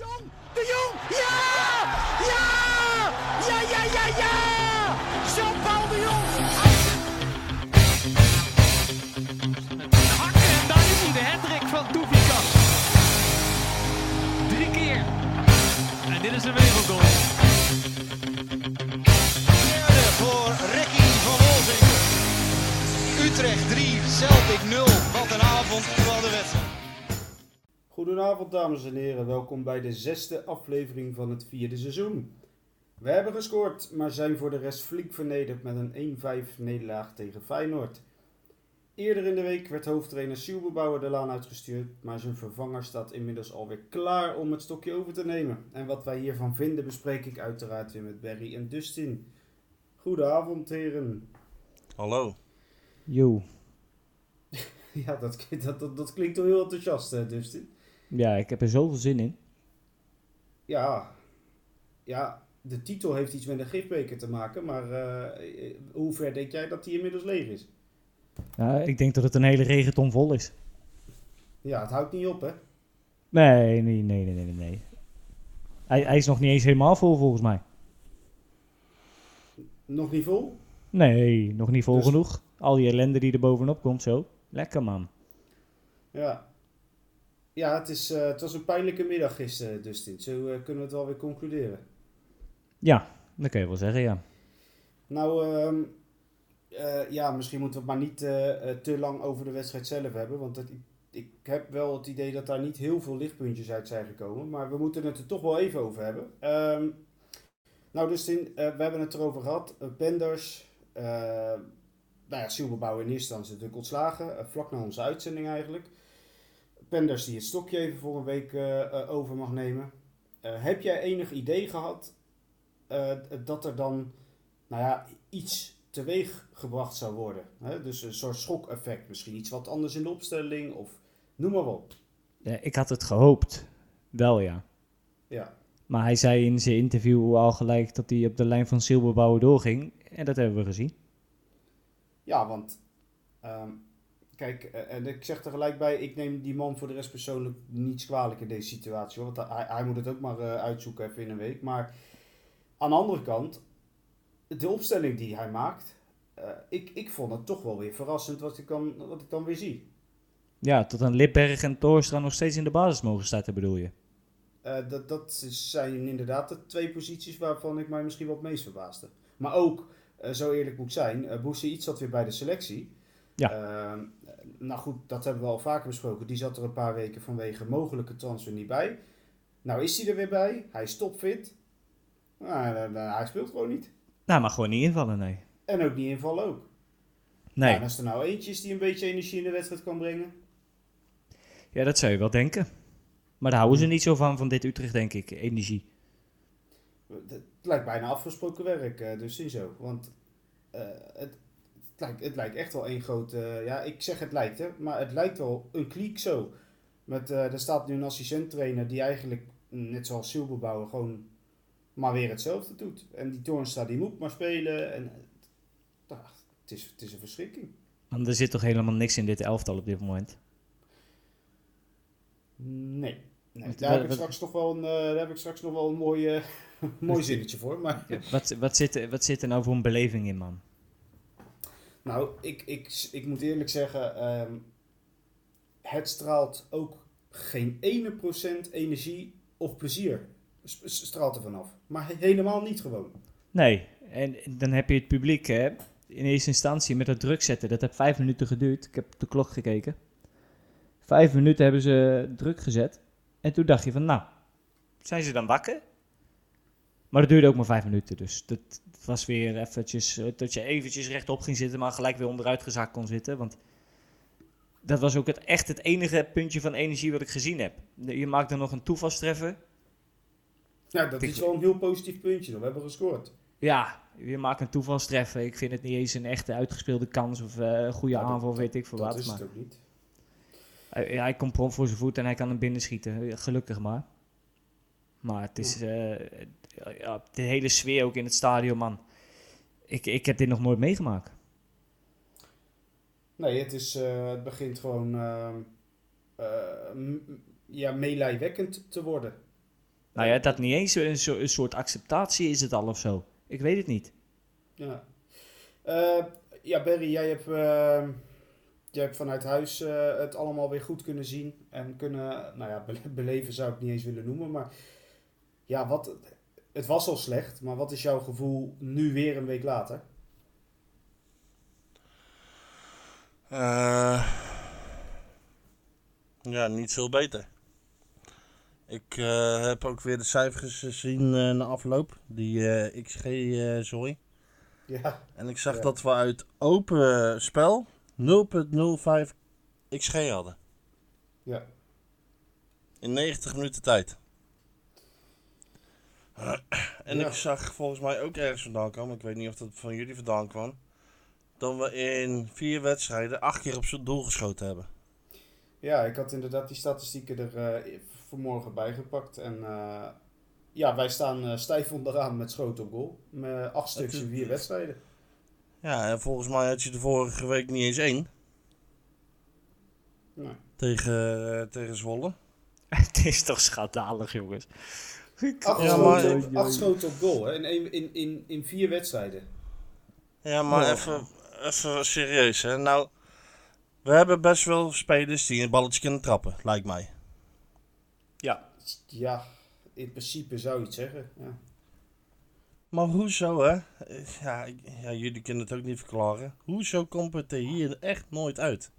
Jong, de Jong, ja! Ja! Ja, ja, ja, ja! Jean-Paul de Jong! Hakken en daar is hij, de hattrick van Toefikas. Drie keer. En dit is een wereldgoal. Derde voor Ricky van Wolzing. Utrecht 3, Celtic 0. Wat een avond van de wedstrijd. Goedenavond dames en heren, welkom bij de zesde aflevering van het vierde seizoen. We hebben gescoord, maar zijn voor de rest flink vernederd met een 1-5 nederlaag tegen Feyenoord. Eerder in de week werd hoofdtrainer Sielbebouwer de laan uitgestuurd, maar zijn vervanger staat inmiddels alweer klaar om het stokje over te nemen. En wat wij hiervan vinden bespreek ik uiteraard weer met Barry en Dustin. Goedenavond heren. Hallo. Yo. Ja, dat, dat, dat, dat klinkt toch heel enthousiast hè, Dustin? Ja, ik heb er zoveel zin in. Ja, ja, de titel heeft iets met een gifbeker te maken, maar eh, hoe ver denk jij dat die inmiddels leeg is? Ja, ik denk dat het een hele regenton vol is. Ja, het houdt niet op, hè? Nee, nee, nee, nee, nee. nee. Hij, hij is nog niet eens helemaal vol volgens mij. Nog niet vol? Nee, nog niet vol Dus- genoeg. Al die ellende die er bovenop komt zo. Lekker man. Ja. Ja, het, is, eh, het was een pijnlijke middag gisteren, Dustin. Zo eh, kunnen we het wel weer concluderen. Ja, dat kun je wel zeggen, ja. Nou, ehm, eh, ja, misschien moeten we het maar niet te lang over de wedstrijd zelf hebben. Want ik heb wel het idee dat daar niet heel veel lichtpuntjes uit zijn gekomen. Maar we moeten het er toch wel even over hebben. Ehm, nou, Dustin, we hebben het erover gehad. Penders, eh nou ja, Silberbouw in eerste instantie natuurlijk ontslagen. vlak na onze uitzending eigenlijk. Penders die het stokje even voor een week eh, eh, over mag nemen. Eh, heb jij enig idee gehad eh, dat er dan nou ja, iets teweeg gebracht zou worden. Hè? Dus een soort schokeffect, misschien iets wat anders in de opstelling of noem maar op. ja. Ik had het gehoopt. Wel, ja. Ja, Maar hij zei in zijn interview al gelijk dat hij op de lijn van Silberbouwer doorging. En dat hebben we gezien. ja want ehm, kijk, eh, en ik zeg er gelijk bij, ik neem die man voor de rest persoonlijk niets kwalijk in deze situatie. Hoor, want hij, hij moet het ook maar eh, uitzoeken even in een week. Maar aan de andere kant, de opstelling die hij maakt, eh, ik, ik vond het toch wel weer verrassend wat ik dan, wat ik dan weer zie. Ja, tot aan Lipberg en Torstra nog steeds in de basis mogen starten, bedoel je? Dat, dat zijn inderdaad de twee posities waarvan ik mij misschien wat het meest verbaasde. Maar ook, zo eerlijk moet ik zijn, uh, Boussaïd zat weer bij de selectie. Ja. Nou goed, dat hebben we al vaker besproken. Die zat er een paar weken vanwege mogelijke transfer niet bij. Nou is hij er weer bij. Hij is topfit. Nou, eh, eh, hij speelt gewoon niet. Nou, maar gewoon niet invallen, nee. En ook niet invallen ook. Nee. Nou, als er nou eentje is die een beetje energie in de wedstrijd kan brengen. Ja, dat zou je wel denken. Maar daar houden ze niet zo van, van dit Utrecht, denk ik. Energie. Het lijkt bijna afgesproken werk, eh, dus in zo. Want het, lijkt, het lijkt echt wel één grote... ja, ik zeg het lijkt, hè. Maar het lijkt wel een kliek zo. Met, eh, er staat nu een assistent-trainer die eigenlijk, mm, net zoals Silberbouwer, gewoon maar weer hetzelfde doet. En die Toornstra, die moet maar spelen. En, eh, ah, het, is, het is een verschrikking. Want er zit toch helemaal niks in dit elftal op dit moment? Nee. nee. Wat- Daar, heb ik straks nog wel een, eh, daar heb ik straks nog wel een mooi, eh, mooi zinnetje voor. Maar wat, wat, zit, wat zit er nou voor een beleving in, man? Nou, ik, ik, ik moet eerlijk zeggen, ehm, het straalt ook geen ene procent energie of plezier straalt er vanaf. Maar he- helemaal niet gewoon. Nee, en dan heb je het publiek, hè, in eerste instantie met dat druk zetten. Dat heeft vijf minuten geduurd. Ik heb op de klok gekeken. Vijf minuten hebben ze druk gezet. En toen dacht je van, nou, zijn ze dan wakker? Maar dat duurde ook maar vijf minuten, dus dat was weer eventjes, eh, dat je eventjes rechtop ging zitten, maar gelijk weer onderuit gezakt kon zitten. Want dat was ook het, echt het enige puntje van energie wat ik gezien heb. Je maakt dan nog een toevalstreffer. Nou, dat is wel een heel positief puntje. We hebben gescoord. Ja, je maakt een toevalstreffer. Ik vind het niet eens een echte uitgespeelde kans of een goede Ja, dat- aanval, weet ik veel dat wat. is Maar het ook niet. hij, ja, hij komt prompt voor zijn voet en hij kan hem binnenschieten. Gelukkig maar. Maar het is eh, ja, de hele sfeer ook in het stadion, man. Ik, ik heb dit nog nooit meegemaakt. Nee, het, is, eh, het begint gewoon m- ja, meelijwekkend te worden. Nou ja, dat niet eens een, een soort acceptatie is het al of zo. Ik weet het niet. Ja. Ja, Barry, jij hebt, jij hebt vanuit huis het allemaal weer goed kunnen zien. En kunnen, nou ja, bele- beleven zou ik niet eens willen noemen. Maar ja, wat, het was al slecht. Maar wat is jouw gevoel nu weer een week later? Eh, ja, niet veel beter. Ik eh, heb ook weer de cijfers gezien eh, na afloop. Die eh, XG-zooi. Ja, en ik zag Ja. dat we uit open spel 0.05 XG hadden. ja. In 90 minuten tijd. En Ja. ik zag volgens mij ook ergens vandaan komen. Ik weet niet of dat van jullie vandaan kwam. Dat we in vier wedstrijden acht keer op zijn doel geschoten hebben. Ja, ik had inderdaad die statistieken er eh, vanmorgen bijgepakt. En eh, ja, wij staan eh, stijf onderaan met schoten op goal. Met acht stuks in vier wedstrijden. Ja, en volgens mij had je de vorige week niet eens één. Nee. Tegen, tegen Zwolle. het is toch schandalig, jongens. Acht, Ja, schoten, maar- op, acht schoten op goal hè? In, in, in, in vier wedstrijden. Ja, maar even, even serieus hè. Nou, we hebben best wel spelers die een balletje kunnen trappen, lijkt mij. Ja. Ja, in principe zou je het zeggen. Ja. Maar hoezo hè? Ja, ja, jullie kunnen het ook niet verklaren. Hoezo komt het er hier echt nooit uit?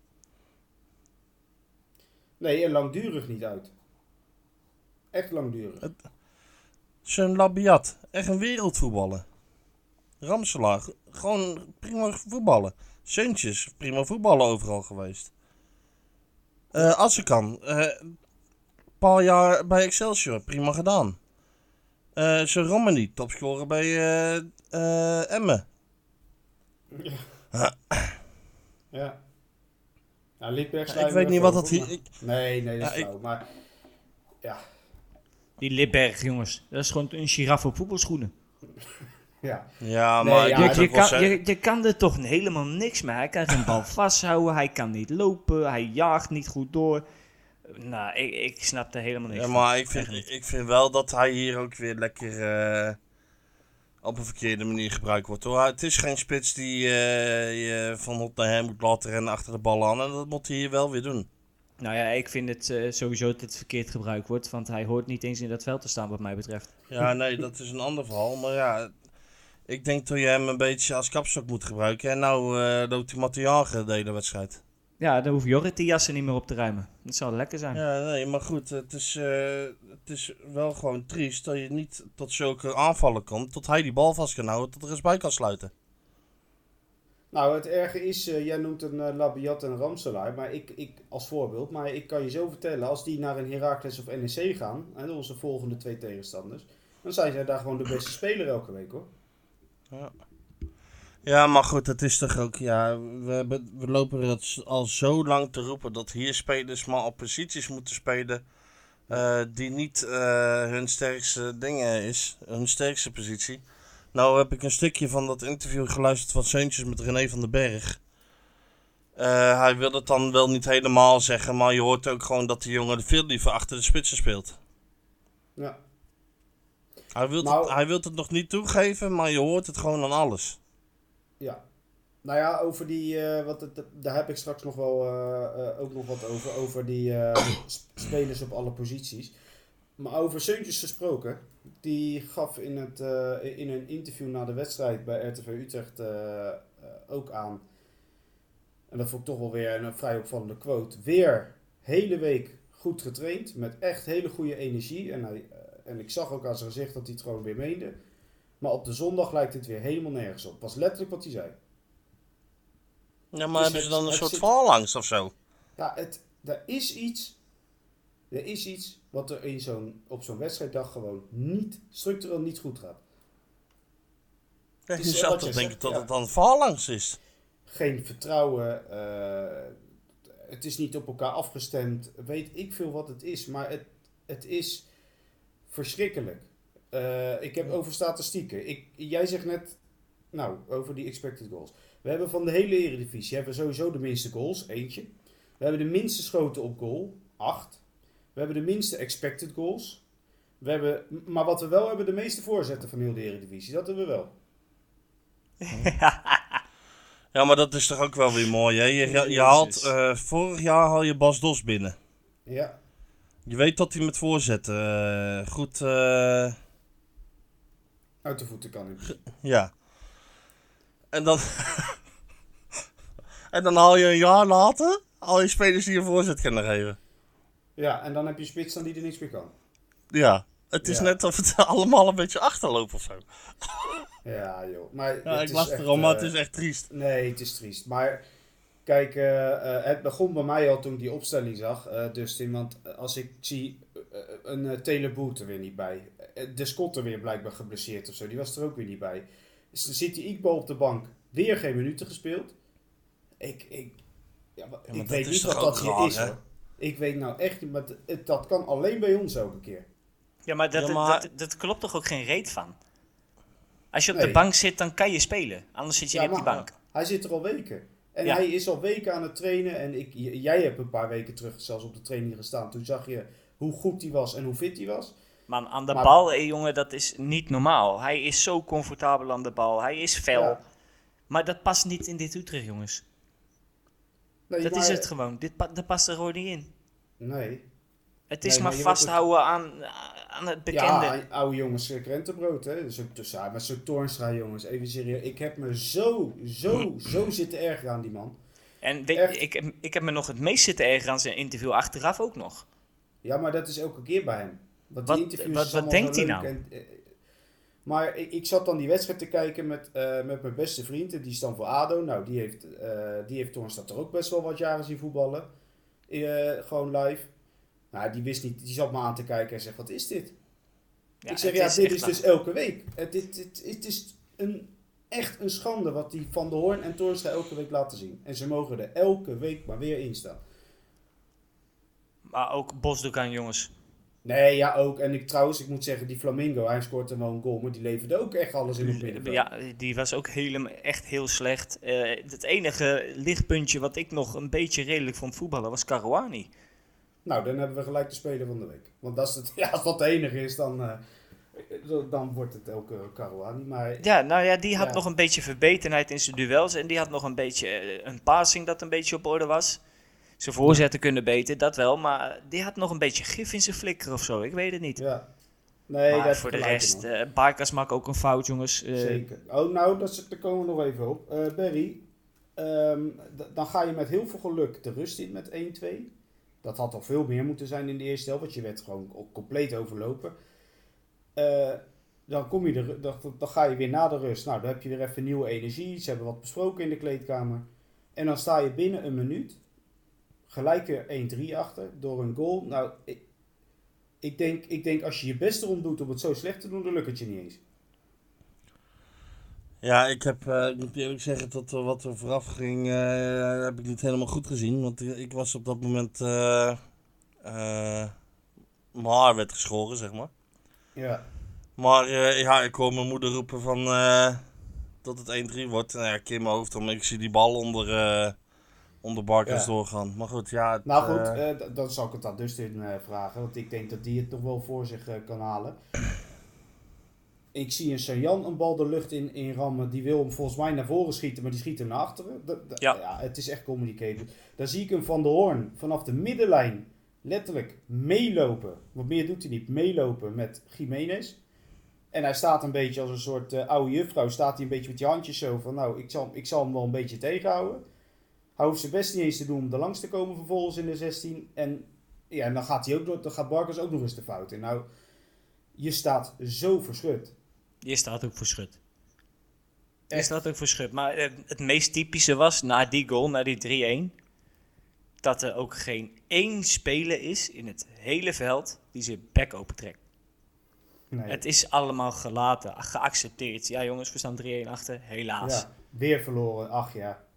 Nee, en langdurig niet uit. Echt langdurig. Zo'n Labiat, echt een wereldvoetballer. Ramselaar, gewoon prima voetballen. Seuntjes, prima voetballen overal geweest. Eh Assekan, eh, een paar jaar bij Excelsior, prima gedaan. Eh Zo'n Romani, topscorer bij eh eh Emmen. Ja. Nou, Ja, slaan ik we weet niet wat dat hier... ik- Nee, nee, dat is Ja, ik-. Maar ja, Die Lidberg, jongens. Dat is gewoon een giraffe op voetbalschoenen. ja. Ja, Nee, maar ja, je, je, kan, je, je kan er toch helemaal niks mee. Hij kan geen bal vasthouden. Hij kan niet lopen. Hij jaagt niet goed door. Nou, ik, ik snap er helemaal niks Ja, van. maar ik vind, ik vind wel dat hij hier ook weer lekker eh, op een verkeerde manier gebruikt wordt. Hoor. Het is geen spits die eh, je van hot naar her moet laten rennen achter de bal aan. En dat moet hij hier wel weer doen. Nou ja, ik vind het eh, sowieso dat het verkeerd gebruikt wordt. Want hij hoort niet eens in dat veld te staan, wat mij betreft. Ja, nee, dat is een ander verhaal. Maar ja, ik denk dat je hem een beetje als kapstok moet gebruiken. En nou eh loopt hij Mathiagen de hele wedstrijd. Ja, dan hoeft Jorrit die jassen niet meer op te ruimen. Dat zal lekker zijn. Ja, nee, maar goed. Het is, eh, het is wel gewoon triest dat je niet tot zulke aanvallen komt. Tot hij die bal vast kan houden, tot er eens bij kan sluiten. Nou, het erge is, eh, jij noemt een eh, Labiat en Ramselaar, maar ik, ik als voorbeeld, maar ik kan je zo vertellen, als die naar een Heracles of NEC gaan, en onze volgende twee tegenstanders, dan zijn zij daar gewoon de beste speler elke week hoor. Ja, maar goed, het is toch ook, ja, we, we lopen het al zo lang te roepen dat hier spelers maar op posities moeten spelen eh, die niet hun sterkste dingen is, hun sterkste positie. Nou heb ik een stukje van dat interview geluisterd van Seuntjes met René van den Berg. Eh, hij wil het dan wel niet helemaal zeggen, maar je hoort ook gewoon dat die jongen veel liever achter de spitsen speelt. Ja. Hij wil, Nou- het, hij wil het nog niet toegeven, maar je hoort het gewoon aan alles. Ja. Nou ja, over die, eh, wat het, daar heb ik straks nog wel eh, ook nog wat over, over die sp- spelers op alle posities. Maar over Seuntjes gesproken, die gaf in, het, eh, in een interview na de wedstrijd bij RTV Utrecht eh, eh, ook aan, en dat vond ik toch wel weer een vrij opvallende quote, weer hele week goed getraind, met echt hele goede energie. En, hij, en ik zag ook aan zijn gezicht dat hij het gewoon weer meende. Maar op de zondag lijkt het weer helemaal nergens op. Was letterlijk wat hij zei. Ja, maar Dus hebben ze dan een soort zit- phalanx of zo? Ja, het, er is iets. Er is iets wat er in zo'n, op zo'n wedstrijddag gewoon niet, structureel niet goed gaat. Ja, je zou toch denken dat ja. het dan phalanx is? Geen vertrouwen. eh, het is niet op elkaar afgestemd. Weet ik veel wat het is. Maar het, het is verschrikkelijk. Eh, ik heb over statistieken. Ik, jij zegt net, nou, over die expected goals. We hebben van de hele Eredivisie hebben we sowieso de minste goals, eentje. We hebben de minste schoten op goal, acht. We hebben de minste expected goals. We hebben, maar wat we wel hebben, de meeste voorzetten van heel de Eredivisie. Dat hebben we wel. Ja, maar dat is toch ook wel weer mooi, hè? Je, je, je haalt, eh, vorig jaar haal je Bas Dos binnen. Ja, Je weet dat hij met voorzetten eh, goed... eh, uit de voeten kan hij. ja. En dan... en dan haal je een jaar later... al je spelers die een voorzet kunnen geven. Ja, en dan heb je spits dan die er niks meer kan. Ja. Het is Ja. net of het allemaal een beetje achterloopt of zo. Ja, joh. Maar Ja, het ik echt, erom, maar eh, het is echt triest. Nee, het is triest. Maar kijk, eh, eh, het begon bij mij al toen ik die opstelling zag, eh Dustin. Want als ik zie eh, een Boot er weer niet bij. Eh, de Scott er weer blijkbaar geblesseerd of zo. Die was er ook weer niet bij. Dus dan zit die Ikbal op de bank. Weer geen minuten gespeeld. Ik, ik, ja, maar maar ik weet niet wat dat hier is hoor. Ik weet nou echt niet, maar het- dat kan alleen bij ons elke keer. Ja, maar dat, Ja, maar- Dat, dat klopt toch ook geen reet van? Als je op Nee. de bank zit, dan kan je spelen. Anders zit je Ja, niet op die bank. Hij zit er al weken. En Ja. hij is al weken aan het trainen. En ik, jij hebt een paar weken terug zelfs op de training gestaan. Toen zag je hoe goed hij was en hoe fit hij was. Maar aan de Maar- bal, hé, jongen, dat is niet normaal. Hij is zo comfortabel aan de bal. Hij is fel. Ja. Maar dat past niet in dit Utrecht, jongens. Nee, Dat maar- is het gewoon. Dit pa- dat past er gewoon niet in. Nee. Het is Nee, maar vasthouden aan, aan het bekende. Ja, oude jongens eh, krentenbrood. Hè. Dus ook tussen, maar zo'n Toornstra jongens. Even serieus. Ik heb me zo, zo, zo zitten ergeren aan die man. en weet, echt. je, ik, heb- ik heb me nog het meest zitten ergeren aan zijn interview achteraf ook nog. Ja, maar dat is elke keer bij hem. Want Wat- die interviews wat- denkt hij nou? En, eh, maar ik, ik zat dan die wedstrijd te kijken met, eh, met mijn beste vriend. en Die is dan voor ADO. Nou, die heeft, eh die heeft er ook best wel wat jaren zien voetballen. Eh, gewoon live. Nou, die wist niet. Die zat me aan te kijken en zegt, wat is dit? Ja, ik zeg, ja, is dit is dus elke week. Het, dit, dit, het is een, echt een schande wat die Van der Hoorn en Toornstra elke week laten zien. En ze mogen er elke week maar weer in staan. Maar ook Bosdogan, jongens. Nee, ja, ook. En ik trouwens, ik moet zeggen, die Flamingo, hij scoort wel een goal, maar die leverde ook echt alles in het middenveld. Ja, die was ook helemaal echt heel slecht. Eh, het enige lichtpuntje wat ik nog een beetje redelijk vond voetballen was Caruani. Nou, dan hebben we gelijk de speler van de week. Want als, het, ja, als dat de enige is, dan, eh, dan wordt het elke Caruani. Maar Ja, nou ja, die had Ja. nog een beetje verbetenheid in zijn duels. En die had nog een beetje eh, een passing dat een beetje op orde was. Zijn voorzetten kunnen beter, dat wel. Maar die had nog een beetje gif in zijn flikker of zo. Ik weet het niet. ja. Nee, maar dat voor de rest, eh Barkas maakt ook een fout, jongens. Eh, Zeker. Oh, nou, dat daar komen we nog even op. Eh Barry, ehm, dan ga je met heel veel geluk de rust in met 1-2. Dat had al veel meer moeten zijn in de eerste helft, want je werd gewoon co- compleet overlopen. Dan, kom je de, dan, dan ga je weer na de rust. Nou, dan heb je weer even nieuwe energie. Ze hebben wat besproken in de kleedkamer. En dan sta je binnen een minuut gelijk weer 1-3 achter door een goal. Nou, ik, ik, denk, ik denk als je je best erom doet om het zo slecht te doen, dan lukt het je niet eens. Ja, ik heb, eh, ik moet eerlijk zeggen dat er wat er vooraf ging, eh, heb ik niet helemaal goed gezien. Want ik, was op dat moment, eh eh, mijn haar werd geschoren, zeg maar. Ja. Maar eh, ja, ik hoor mijn moeder roepen van, eh, dat het 1-3 wordt. Nou ja, ik in mijn hoofd om, ik zie die bal onder, eh onder Barkers Ja. doorgaan. Maar goed, ja. Nou goed, d- dan zal ik het aan Dustin eh vragen, want ik denk dat die het toch wel voor zich kan halen. Ik zie een Sajan een bal de lucht in, in rammen, die wil hem volgens mij naar voren schieten, maar die schiet hem naar achteren. Dat- Ja. het is echt communicated. Dan zie ik hem van de Hoorn vanaf de middenlijn letterlijk meelopen. Wat meer doet hij niet, meelopen met Jiménez. En hij staat een beetje als een soort oude juffrouw, staat hij een beetje met die handjes zo van, nou, ik zal, ik zal hem wel een beetje tegenhouden. Hij hoeft zijn best niet eens te doen om er langs te komen vervolgens in de 16. En, ja, en dan gaat, hij ook, dan gaat Barkers ook nog eens de fout in. Nou, je staat zo verschut. Je staat ook voor schut. Je staat ook voor schut. Maar eh, het meest typische was, na die goal, na die 3-1... dat er ook geen één speler is in het hele veld die zijn bek opentrekt. Nee. Het is allemaal gelaten, geaccepteerd. Ja jongens, we staan 3-1 achter, helaas. ja, weer verloren. Ach ja.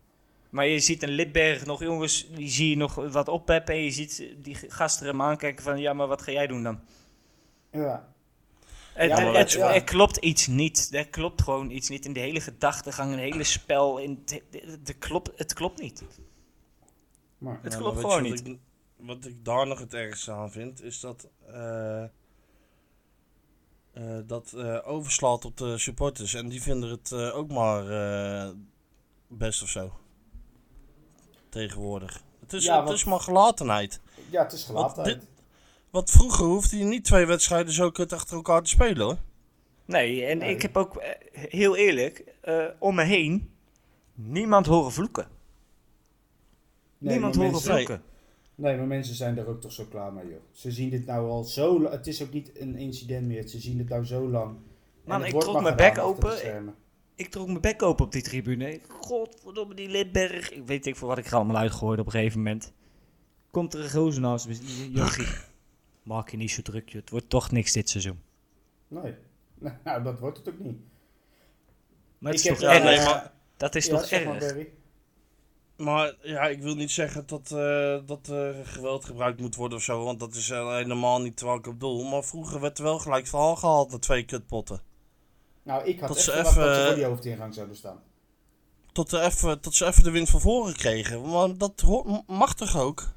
Maar je ziet een Lidberg nog, jongens, die zie je nog wat oppeppen. En je ziet die gasten hem aankijken van, ja, maar wat ga jij doen dan? Ja. Het, Ja, het- maar het- ja. er klopt iets niet. Er klopt gewoon iets niet. In de hele gedachtegang, een hele spel. In het, het klopt, het klopt niet. Maar, Het Ja, klopt maar gewoon niet. Wat ik, wat ik daar nog het ergste aan vind, is dat. eh, eh, dat eh, overslaat op de supporters. En die vinden het eh, ook maar eh, best of zo. Tegenwoordig. Het is, Ja, het want- is maar gelatenheid. Ja, het is Want gelatenheid. dit- Want vroeger hoefde je niet twee wedstrijden zo kut achter elkaar te spelen hoor. Nee, en Nee. ik heb ook, eh, heel eerlijk, eh, om me heen niemand horen vloeken. Nee, niemand horen mensen- vloeken. Nee, maar mensen zijn er ook toch zo klaar mee, joh. Ze zien dit nou al zo lang. Het is ook niet een incident meer. Ze zien het nou zo lang. Man, ik trok mijn bek open. Ik trok mijn bek open op die tribune. Godverdomme, die Lidberg. Ik weet niet voor wat ik er allemaal uitgooide op een gegeven moment. Komt er een gozer naast me. Jochie, maak je niet zo druk. Het wordt toch niks dit seizoen. Nee. Nou, dat wordt het ook niet. Maar het Ik is toch erg? eh, maar- Dat is ja, toch maar, erg? Barry. Maar ja, ik wil niet zeggen dat, eh, dat er geweld gebruikt moet worden of zo. Want dat is eh, helemaal niet wat ik op doel. Maar vroeger werd er wel gelijk verhaal gehaald na twee kutpotten. Nou, ik had Tot echt verwacht dat ze voor die hoofdingang zouden staan. Tot, even, tot ze even de wind van voren kregen. Maar dat hoort, mag toch ook?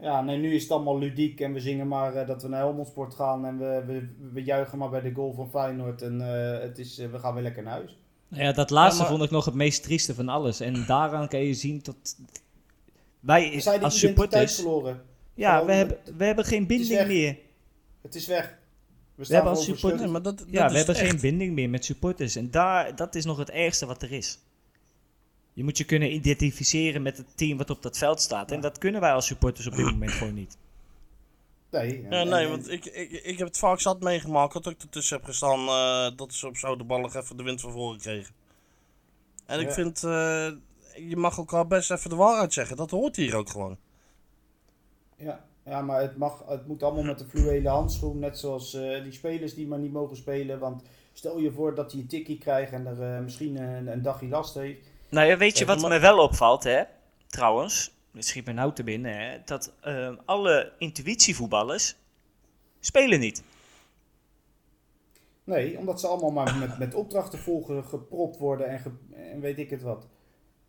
Ja, nee, nu is het allemaal ludiek en we zingen maar eh, dat we naar Helmond Sport gaan en we, we, we juichen maar bij de goal van Feyenoord en eh, het is, eh, we gaan weer lekker naar huis. Nou ja, dat laatste Ja, maar- vond ik nog het meest trieste van alles. En daaraan kan je zien dat wij We zijn de als supporters... verloren. Ja, Gewoon, we hebben, we hebben geen binding meer. Het is weg. We staan hebben als voor supporter- Nee, overschut. maar dat, Ja, dat we is hebben echt. geen binding meer met supporters. En daar, dat is nog het ergste wat er is. Je moet je kunnen identificeren met het team wat op dat veld staat. En dat kunnen wij als supporters op dit moment gewoon niet. Nee, Ja, nee, en- want ik, ik, ik heb het vaak zat meegemaakt dat ik ertussen heb gestaan eh, dat ze op zo de ballen even de wind van voren kregen. En ik Ja. vind, eh, je mag elkaar best even de waarheid zeggen. Dat hoort hier ook gewoon. Ja, ja maar het, mag, het moet allemaal met een fluwelen handschoen. Net zoals eh, die spelers die maar niet mogen spelen. Want stel je voor dat hij een tikkie krijgt en er eh, misschien een, een dagje last heeft. Nou ja, weet je wat me wel opvalt, hè? Trouwens, het schiet me nou te binnen, hè? Dat ehm, alle intuïtievoetballers spelen niet. Nee, omdat ze allemaal maar met, met opdrachten volgen gepropt worden en, ge- en weet ik het wat.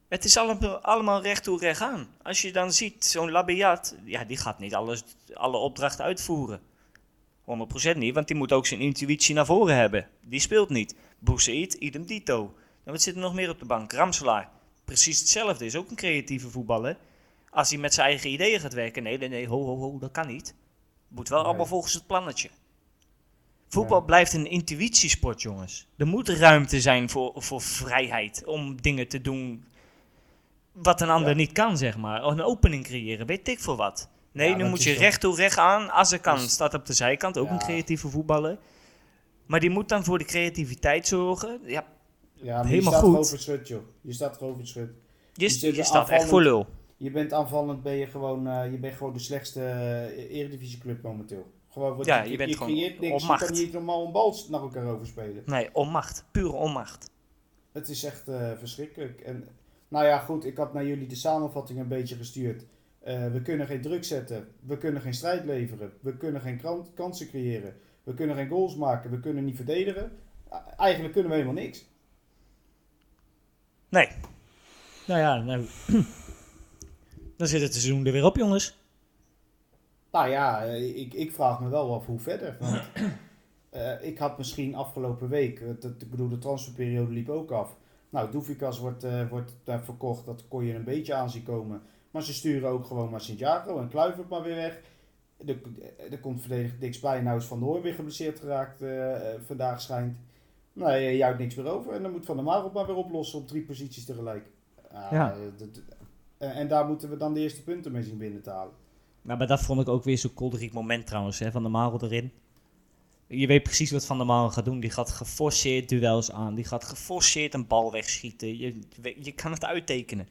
Het is allemaal, allemaal recht toe recht aan. Als je dan ziet, zo'n Labiat, ja, die gaat niet alles, alle opdrachten uitvoeren. 100% niet, want die moet ook zijn intuïtie naar voren hebben. Die speelt niet. Boussaïd, idem dito. En wat zit er nog meer op de bank? Ramselaar. Precies hetzelfde, is ook een creatieve voetballer. Als hij met zijn eigen ideeën gaat werken, nee, nee, nee, ho, ho, ho, dat kan niet. Moet wel Nee. allemaal volgens het plannetje. Voetbal Ja. blijft een intuïtiesport, jongens. Er moet ruimte zijn voor, voor vrijheid om dingen te doen wat een ander Ja. niet kan, zeg maar. Een opening creëren, weet ik veel wat. Nee, Ja, nu moet je recht toe recht aan. Azarkan Dus- staat op de zijkant, ook Ja. een creatieve voetballer. Maar die moet dan voor de creativiteit zorgen. Ja, Ja, Helemaal je staat goed. gewoon voor schut, joh. Je staat gewoon voor schut. je, Je je staat echt voor lul. Je bent aanvallend, ben je gewoon, eh, je bent gewoon de slechtste uh, eredivisieclub momenteel. Gewoon, wat Ja, je bent gewoon creëert niks, op je kan niet normaal een bal naar elkaar overspelen. Nee, onmacht. Pure onmacht. Het is echt eh, verschrikkelijk. En, nou ja, goed, ik had naar jullie de samenvatting een beetje gestuurd. Eh, we kunnen geen druk zetten, we kunnen geen strijd leveren, we kunnen geen kansen creëren, we kunnen geen goals maken, we kunnen niet verdedigen. Eigenlijk kunnen we helemaal niks. Nee. Nou ja, nou, dan zit het seizoen er weer op, jongens. Nou ja, eh, ik, ik vraag me wel af hoe verder. Want eh, ik had misschien afgelopen week, dat, ik bedoel de transferperiode liep ook af. Nou, Doefikas wordt, eh, wordt daar verkocht, dat kon je een beetje aan zien komen. Maar ze sturen ook gewoon maar Santiago en Kluivert maar weer weg. Er, er komt verdediger Dix bij, nou is Van der Hoor weer geblesseerd geraakt, eh, eh, vandaag schijnt. Nee, je houdt niks meer over en dan moet Van der Marel maar weer oplossen op drie posities tegelijk. Ah, Ja. eh, en, daar moeten we dan de eerste punten mee zien binnen te halen. Nou, maar dat vond ik ook weer zo'n kolderiek moment trouwens, hè, van de Marel erin. Je weet precies wat Van der Marel gaat doen. Die gaat geforceerd duels aan. Die gaat geforceerd een bal wegschieten. Je, je kan het uittekenen.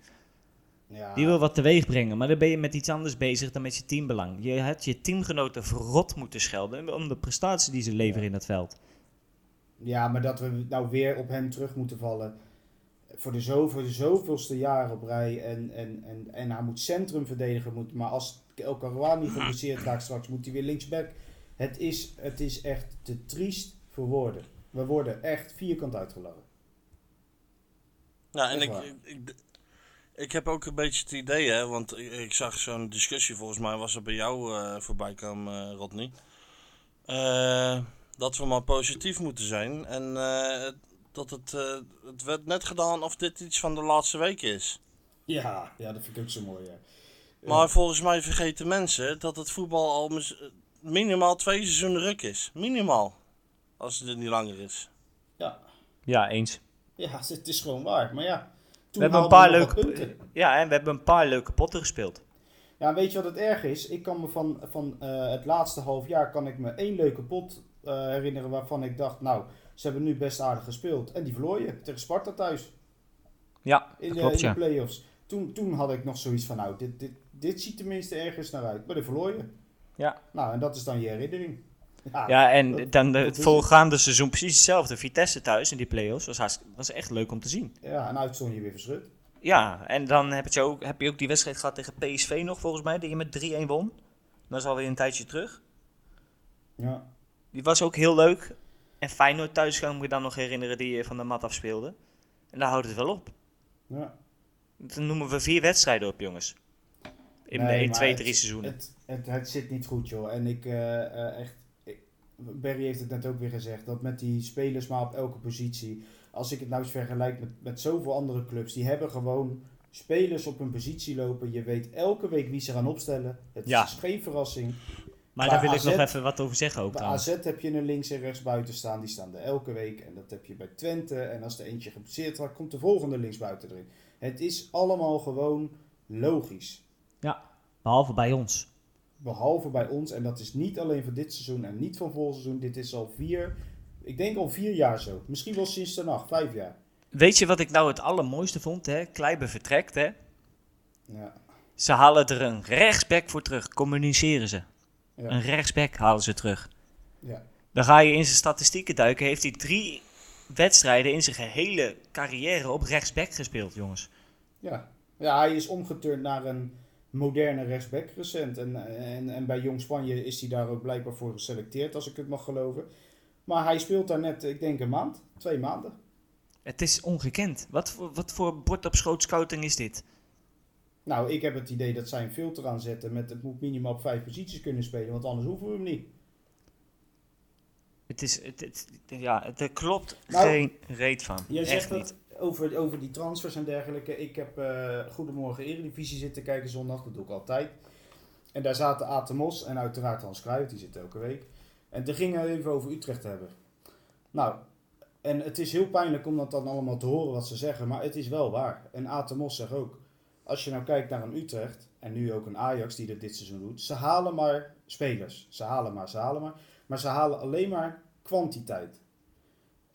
Ja. Die wil wat teweeg brengen, maar dan ben je met iets anders bezig dan met je teambelang. Je hebt je teamgenoten verrot moeten schelden om de prestatie die ze leveren in het veld. Ja, maar dat we nou weer op hem terug moeten vallen. Voor de, zo, voor de zoveelste jaar op rij. En, en, en, en hij moet centrum verdedigen. Moet, maar als El Karouani geblesseerd raakt straks, moet hij weer linksback. Het is, het is echt te triest voor woorden. We worden echt vierkant uitgelachen. Ja, en ik, ik, ik, ik heb ook een beetje het idee, hè, want ik, ik zag zo'n discussie, volgens mij was er bij jou eh, voorbij komen, eh, Rodney. Eh, Dat we maar positief moeten zijn. En dat het, het werd net gedaan of dit iets van de laatste week is. Ja, ja, dat vind ik ook zo mooi. Ja. Maar volgens mij vergeten mensen dat het voetbal al mis- minimaal twee seizoenen ruk is. Minimaal. Als het niet langer is. Ja. Ja, eens. ja, het is gewoon waar. Maar ja, toen We hebben een paar leuke, punten. ja, en we hebben een paar leuke potten gespeeld. Ja, weet je wat het erg is? Ik kan me van, van eh, het laatste half jaar kan ik me één leuke pot eh, herinneren waarvan ik dacht, nou, ze hebben nu best aardig gespeeld. En die verloor je tegen Sparta thuis Ja, in, dat de, klopt in de ja. play-offs. Toen, toen had ik nog zoiets van, nou, dit, dit, dit ziet tenminste ergens naar uit. Maar dan verloor je. Ja. Nou, en dat is dan je herinnering. Ja, Ja, en dat- dan de, het is voorgaande seizoen precies hetzelfde. Vitesse thuis in die play-offs was, was echt leuk om te zien. ja en uit stond je weer verschut. Ja, en dan heb je, ook, heb je ook die wedstrijd gehad tegen PSV nog volgens mij, die je met 3-1 won. Dat is alweer een tijdje terug. Ja. Die was ook heel leuk. En Feyenoord thuis kan ik me dan nog herinneren die je van de mat afspeelde. En daar houdt het wel op. ja. Dan noemen we vier wedstrijden op, jongens. In Nee, de 1, maar 2, het- 3 seizoenen. Het, het, het zit niet goed, joh. En ik, eh, eh, echt, ik- Barry heeft het net ook weer gezegd, dat met die spelers maar op elke positie, als ik het nou eens vergelijk met, met zoveel andere clubs, die hebben gewoon spelers op hun positie lopen. Je weet elke week wie ze gaan opstellen. Het Ja. is geen verrassing. Maar bij daar wil ik nog even wat over zeggen ook Bij. AZ heb je een links en rechts buiten staan, die staan er elke week. En dat heb je bij Twente. En als er eentje geblesseerd raakt, komt de volgende linksbuiten erin. Het is allemaal gewoon logisch. Behalve bij ons. Behalve bij ons. En dat is niet alleen voor dit seizoen en niet van volgend seizoen. Dit is al vier, ik denk al vier jaar zo. Misschien wel sinds de nacht, vijf jaar. Weet je wat ik nou het allermooiste vond? Hè? Kleiber vertrekt, hè? Ja, Ze halen er een rechtsback voor terug. Communiceren ze. Ja. Een rechtsback halen ze terug. ja. Dan ga je in zijn statistieken duiken. Heeft hij drie wedstrijden in zijn gehele carrière op rechtsback gespeeld, jongens. Ja. ja, hij is omgeturnd naar een moderne rechtsback recent. En, en, en bij Jong Spanje is hij daar ook blijkbaar voor geselecteerd, als ik het mag geloven. Maar hij speelt daar net, ik denk een maand, twee maanden. Het is ongekend. Wat voor, wat voor bord op schoot scouting is dit? Nou, ik heb het idee dat zij een filter aanzetten met het moet minimaal op vijf posities kunnen spelen, want anders hoeven we hem niet. Het is, het, het- ja, er klopt Nou, geen reet van. Jij Echt niet. Over, over die transfers en dergelijke. Ik heb eh, Goedemorgen Eredivisie zitten kijken zondag, dat doe ik altijd. En daar zaten Atemos en uiteraard Hans Kruijf, die zit elke week. En toen gingen even over Utrecht hebben. Nou, en het is heel pijnlijk om dat dan allemaal te horen wat ze zeggen, maar het is wel waar. En Atemos zegt ook, als je nou kijkt naar een Utrecht, en nu ook een Ajax die dat dit seizoen doet, ze halen maar spelers. Ze halen maar, ze halen maar. Maar ze halen alleen maar kwantiteit.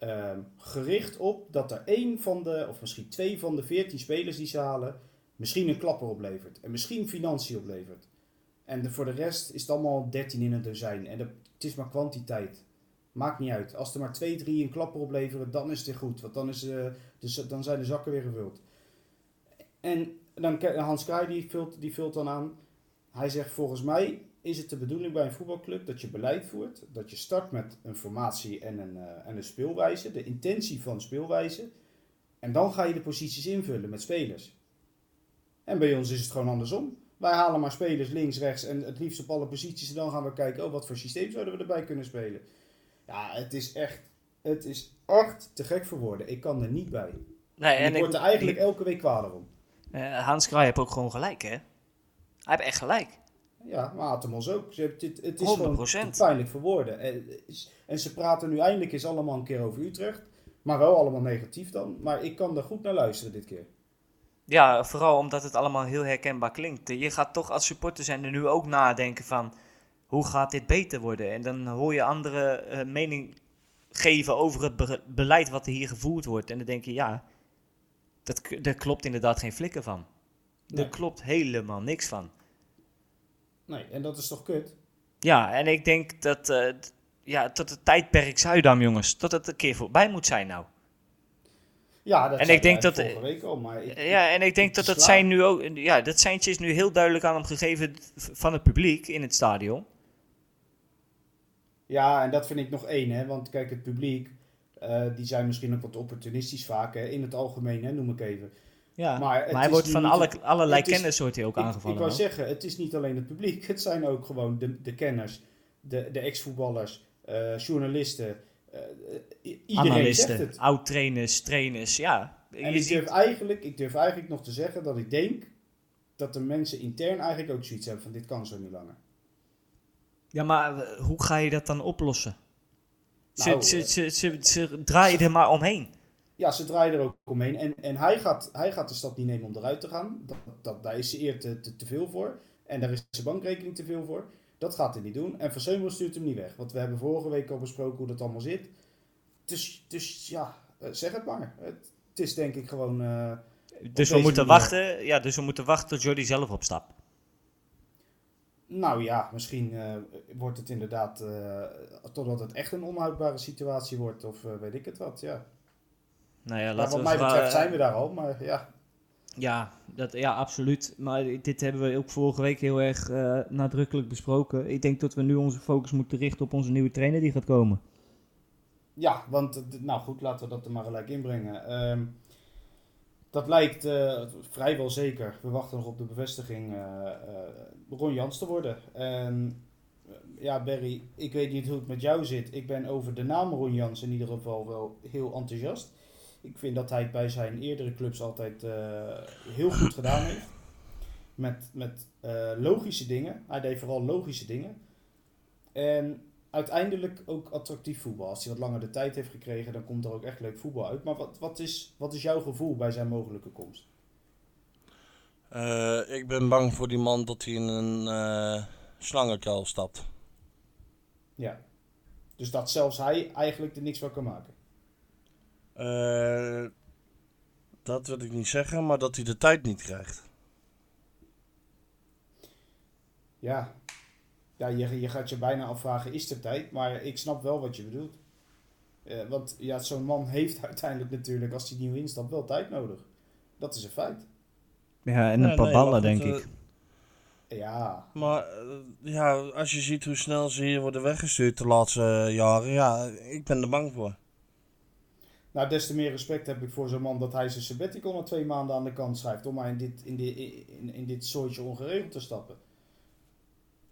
Ehm, gericht op dat er één van de, of misschien twee van de veertien spelers die ze halen, misschien een klapper oplevert. En misschien financiën oplevert. En voor de rest is het allemaal 13 in een dozijn. En het is maar kwantiteit. Maakt niet uit. Als er maar twee, drie een klapper opleveren, dan is het goed. Want dan, is, z- dan zijn de zakken weer gevuld. En dan, Hans Kraaij die vult, die vult dan aan. Hij zegt volgens mij is het de bedoeling bij een voetbalclub dat je beleid voert. Dat je start met een formatie en een, eh, en een speelwijze. De intentie van speelwijze. En dan ga je de posities invullen met spelers. En bij ons is het gewoon andersom. Wij halen maar spelers links, rechts en het liefst op alle posities. En dan gaan we kijken, oh, wat voor systeem zouden we erbij kunnen spelen. Ja, het is echt, het is echt te gek voor woorden. Ik kan er niet bij. Nee, En ik word er eigenlijk elke week kwaler om. eh, Hans Kraai heeft ook gewoon gelijk, hè? Hij heeft echt gelijk. Ja, maar Atemos ook. Ze hebben dit- het is 100%. gewoon pijnlijk voor woorden. En, en ze praten nu eindelijk eens allemaal een keer over Utrecht. Maar wel allemaal negatief dan. Maar ik kan er goed naar luisteren dit keer. Ja, vooral omdat het allemaal heel herkenbaar klinkt. Je gaat toch als supporter zijn er nu ook nadenken van... hoe gaat dit beter worden? En dan hoor je anderen eh, mening geven over het be- beleid wat er hier gevoerd wordt. En dan denk je, ja, dat, daar klopt inderdaad geen flikker van. Nee. Er klopt helemaal niks van. Nee, en dat is toch kut? Ja, en ik denk dat, d- ja, tot het tijdperk Zuidam, jongens, tot het een keer voorbij moet zijn nou. Ja, dat En ik denk dat- vorige week al. Maar ik, Ja, en ik denk dat dat zijn nu ook, ja, dat seintje is nu heel duidelijk aan hem gegeven van het publiek in het stadion. Ja, en dat vind ik nog één, hè. Want kijk, het publiek, eh, die zijn misschien ook wat opportunistisch vaak, hè. In het algemeen, hè, noem ik even. Ja, Maar hij wordt van alle, allerlei is- kennis wordt hij ook Ik, aangevallen. ik wou zeggen, het is niet alleen het publiek. Het zijn ook gewoon de, de kenners, de, de ex-voetballers, eh, journalisten. eh, iedereen zegt Analisten, het. oud-trainers, trainers, ja. En ik durf, eigenlijk, ik durf eigenlijk nog te zeggen dat ik denk dat de mensen intern eigenlijk ook zoiets hebben van dit kan zo niet langer. Ja, maar eh, hoe ga je dat dan oplossen? Ze, Nou, ze, ze, ze, ze draaien er maar omheen. Ja, ze draaien er ook omheen. En, en hij, gaat, hij gaat de stap niet nemen om eruit te gaan. Dat, dat, daar is ze eer te, te, te veel voor. En daar is zijn bankrekening te veel voor. Dat gaat hij niet doen. En Van Seumel stuurt hem niet weg. Want we hebben vorige week al besproken hoe dat allemaal zit. Dus, dus ja, eh, zeg het maar. Het, het is denk ik gewoon... eh, Dus we moeten manier. wachten. Ja, dus we moeten wachten tot Jordi zelf opstapt. nou ja, misschien eh, wordt het inderdaad... totdat het echt een onhoudbare situatie wordt. Of weet ik het wat, ja. Nou ja, laten wat we mij betreft zijn we daar al. Maar ja, Ja, dat, ja, absoluut. Maar dit hebben we ook vorige week heel erg eh, nadrukkelijk besproken. Ik denk dat we nu onze focus moeten richten op onze nieuwe trainer die gaat komen. Ja, want, nou goed, laten we dat er maar gelijk inbrengen. Ehm, dat lijkt eh, vrijwel zeker, we wachten nog op de bevestiging, eh, Ron Jans te worden. En ja, Barry, ik weet niet hoe het met jou zit. Ik ben over de naam Ron Jans in ieder geval wel heel enthousiast. Ik vind dat hij het bij zijn eerdere clubs altijd eh, heel goed gedaan heeft. Met, met eh, logische dingen. Hij deed vooral logische dingen. En uiteindelijk ook attractief voetbal. Als hij wat langer de tijd heeft gekregen, dan komt er ook echt leuk voetbal uit. Maar wat, wat, is, wat is jouw gevoel bij zijn mogelijke komst? Eh, ik ben bang voor die man dat hij in een eh slangenkuil stapt. Ja. Dus dat zelfs hij eigenlijk er niks van kan maken. Eh, dat wil ik niet zeggen, maar dat hij de tijd niet krijgt. Ja. Ja, je, je gaat je bijna afvragen, is er tijd? Maar ik snap wel wat je bedoelt. Eh, want ja, zo'n man heeft uiteindelijk natuurlijk, als hij nieuw instapt, wel tijd nodig. Dat is een feit. Ja, en een paar nee, ballen, denk ik. Ja, Maar eh, ja, als je ziet hoe snel ze hier worden weggestuurd de laatste jaren, ja, ik ben er bang voor. Nou, des te meer respect heb ik voor zo'n man dat hij zijn sabbatical na twee maanden aan de kant schrijft. Om maar in dit, in dit, in, in dit soortje ongeregeld te stappen.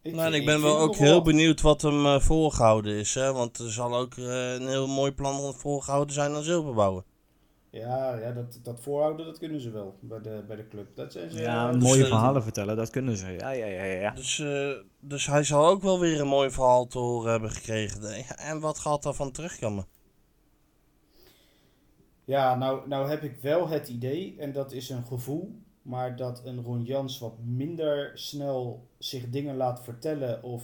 Ik nou, en ik ben wel ook heel benieuwd wat hem eh, voorgehouden is. Hè? Want er zal ook eh, een heel mooi plan voorgehouden zijn aan zilverbouwen. Ja, ja dat, dat voorhouden, dat kunnen ze wel bij de, bij de club. Dat zijn ze, Ja, mooie verhalen vertellen, dat kunnen ze. Ja, ja, ja, ja. Dus, eh, dus hij zal ook wel weer een mooi verhaal te horen hebben gekregen. En wat gaat daarvan terugkomen? Ja, nou, nou heb ik wel het idee, en dat is een gevoel, maar dat een Ron Jans wat minder snel zich dingen laat vertellen of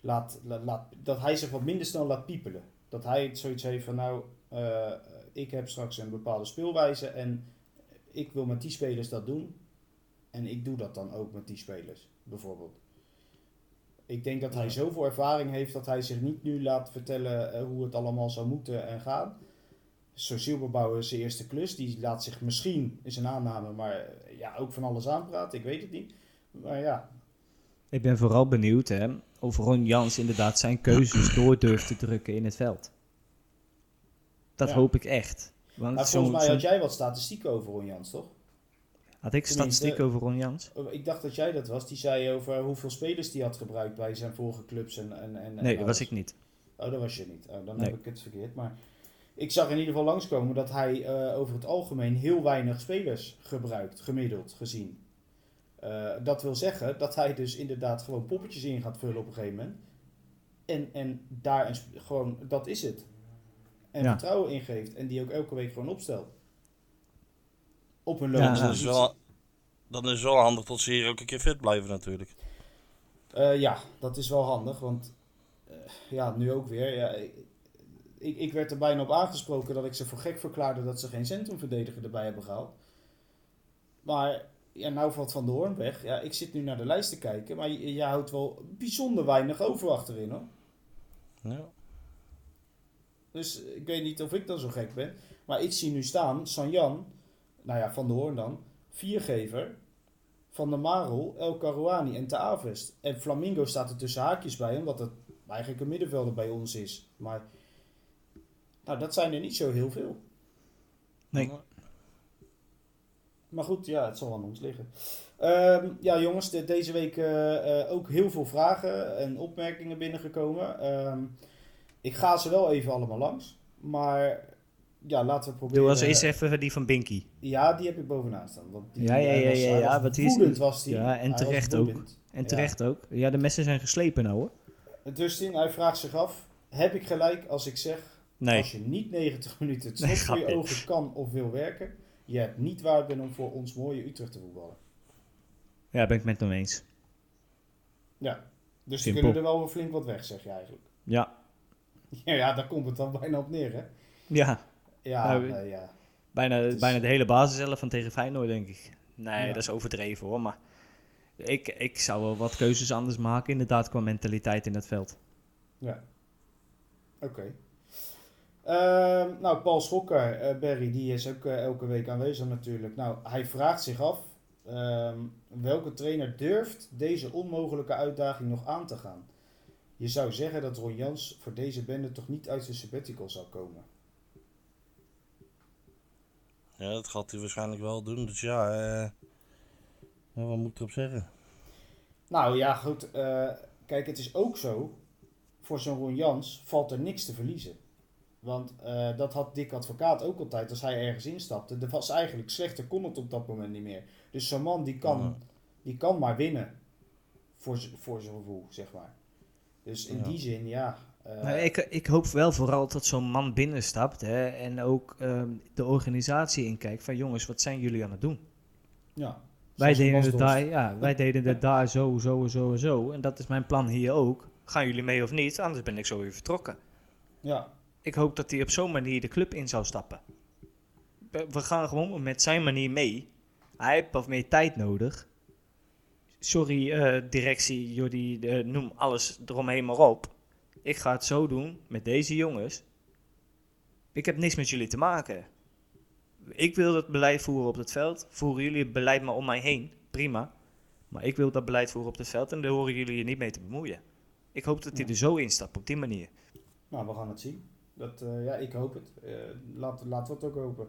laat, laat, laat- dat hij zich wat minder snel laat piepelen. Dat hij zoiets heeft van nou, eh, ik heb straks een bepaalde speelwijze en ik wil met die spelers dat doen. En ik doe dat dan ook met die spelers, bijvoorbeeld. Ik denk dat hij zoveel ervaring heeft dat hij zich niet nu laat vertellen eh, hoe het allemaal zou moeten en gaan. Zielbouwer is zijn eerste klus. Die laat zich misschien, is een aanname, maar eh, ja, ook van alles aanpraten. Ik weet het niet. Maar ja, Ik ben vooral benieuwd hè, of Ron Jans inderdaad zijn keuzes door durft te drukken in het veld. Dat Ja. hoop ik echt. Want maar volgens mij had jij wat statistieken over Ron Jans, toch? had ik statistiek over Ron Jans? Oh, Ik dacht dat jij dat was. Die zei over hoeveel spelers die had gebruikt bij zijn vorige clubs. En, en, en, Nee, dat was ik niet. Oh, dat was je niet. Oh, dan Nee. heb ik het verkeerd. Maar ik zag in ieder geval langskomen dat hij eh, over het algemeen heel weinig spelers gebruikt, gemiddeld gezien. Eh, dat wil zeggen dat hij dus inderdaad gewoon poppetjes in gaat vullen op een gegeven moment. En, en daar een gewoon, dat is het. En Ja. vertrouwen ingeeft en die ook elke week gewoon opstelt. Op een Ja, logische Dan is, het wel, dan is het wel handig dat ze hier ook een keer fit blijven natuurlijk. Eh, ja, dat is wel handig, want eh, ja, nu ook weer. Ja, ik, ik werd er bijna op aangesproken dat ik ze voor gek verklaarde dat ze geen centrumverdediger erbij hebben gehaald. Maar ja, nou valt Van de Hoorn weg. Ja, ik zit nu naar de lijst te kijken, maar je, je houdt wel bijzonder weinig over achterin hoor. Ja. Dus ik weet niet of ik dan zo gek ben. Maar ik zie nu staan, Sanjan, nou ja, Van de Hoorn dan, viergever, Van der Marel, El Karouani en Te. En Flamingo staat er tussen haakjes bij, omdat het eigenlijk een middenvelder bij ons is. Maar nou, dat zijn er niet zo heel veel. Nee. Maar goed, ja, het zal aan ons liggen. Ehm, ja, jongens, de- deze week eh, eh, ook heel veel vragen en opmerkingen binnengekomen. Ehm, Ik ga ze wel even allemaal langs. Maar ja, laten we proberen. Doe als eerst even die van Binky. Ja, die heb ik bovenaan staan. Want die, Ja, ja, ja, was- ja, ja, was wat die is- was die. Ja, en Hij terecht ook. En Ja. terecht ook. Ja, de messen zijn geslepen nou hoor. Dustin, hij vraagt zich af: heb ik gelijk als ik zeg Nee. Als je niet 90 minuten het Nee, voor je ogen kan of wil werken, je hebt niet waard bent om voor ons mooie Utrecht te voetballen. Ja, ben ik met hem eens. Ja, dus die kunnen er wel weer flink wat weg, zeg je eigenlijk. Ja. Ja, ja daar komt het dan bijna op neer, hè? Ja, Ja, Nou, ja. bijna, is- bijna de hele basis zelf van tegen Feyenoord denk ik. Nee, Ja. dat is overdreven hoor. Maar Ik, ik zou wel wat keuzes anders maken inderdaad qua mentaliteit in het veld. ja. Oké. Ehm, nou, Paul Schokker, eh, Barry, die is ook eh, elke week aanwezig natuurlijk. Nou, hij vraagt zich af, ehm, welke trainer durft deze onmogelijke uitdaging nog aan te gaan? Je zou zeggen dat Ron Jans voor deze bende toch niet uit zijn sabbatical zou komen. Ja, dat gaat hij waarschijnlijk wel doen. Dus ja, eh, wat moet ik erop zeggen? Nou ja, goed. kijk, het is ook zo. Voor zo'n Ron Jans valt er niks te verliezen. Want eh, dat had Dick Advocaat ook altijd als hij ergens instapte. Er was eigenlijk slechter kon het op dat moment niet meer. Dus zo'n man die kan, Ja. die kan maar winnen. Voor, voor zijn gevoel, zeg maar. Dus in Ja. die zin, ja. eh, Nou, ik, ik hoop wel vooral dat zo'n man binnenstapt hè, en ook ehm, de organisatie inkijkt van jongens, wat zijn jullie aan het doen? ja. Wij deden, het daar, ja, wij deden het daar zo, zo, zo en zo. En dat is mijn plan hier ook. gaan jullie mee of niet? Anders ben ik zo weer vertrokken. Ja, Ik hoop dat hij op zo'n manier de club in zou stappen. We gaan gewoon met zijn manier mee. Hij heeft wat meer tijd nodig. Sorry, eh, directie, Jordi, eh, noem alles eromheen maar op. Ik ga het zo doen met deze jongens. Ik heb niks met jullie te maken. Ik wil het beleid voeren op het veld. Voeren jullie het beleid maar om mij heen. Prima. Maar ik wil dat beleid voeren op het veld en daar horen jullie je niet mee te bemoeien. Ik hoop dat hij Ja. er zo instapt, op die manier. nou, we gaan het zien. Dat, eh, ja, ik hoop het. Eh, laat, laten we het ook hopen.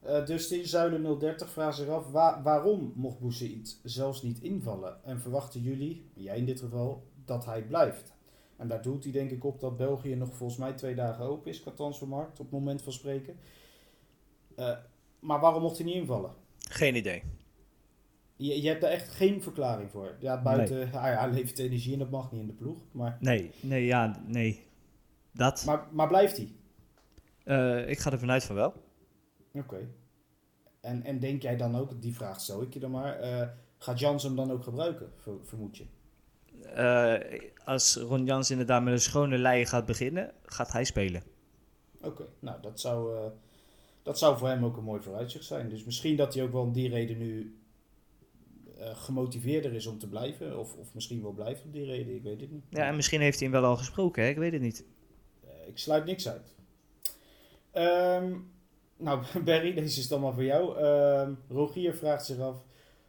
Eh Dustin Zuilen 030 vraagt zich af waar- waarom mocht Boussaïd zelfs niet invallen? En verwachten jullie, jij in dit geval, dat hij blijft? En daar doelt hij denk ik op dat België nog volgens mij twee dagen open is qua transfermarkt op het moment van spreken. Maar waarom mocht hij niet invallen? Geen idee. Je, je hebt daar echt geen verklaring voor. Ja, buiten, hij, hij levert energie en dat mag niet in de ploeg. Maar, Nee, nee, ja, nee. Dat. maar, maar blijft hij? Eh, ik ga er vanuit van wel. Oké. En, en denk jij dan ook, die vraag stel ik je dan maar, eh, gaat Jans hem dan ook gebruiken, ver- vermoed je? Eh, als Ron Jans inderdaad met een schone lei gaat beginnen, gaat hij spelen. Oké, nou dat zou, dat zou voor hem ook een mooi vooruitzicht zijn. Dus misschien dat hij ook wel om die reden nu gemotiveerder is om te blijven. Of, of misschien wel blijft om die reden, ik weet het niet. Ja, en misschien heeft hij hem wel al gesproken, hè? ik weet het niet. Ik sluit niks uit. Ehm, nou, Barry, deze is dan maar voor jou. Ehm, Rogier vraagt zich af.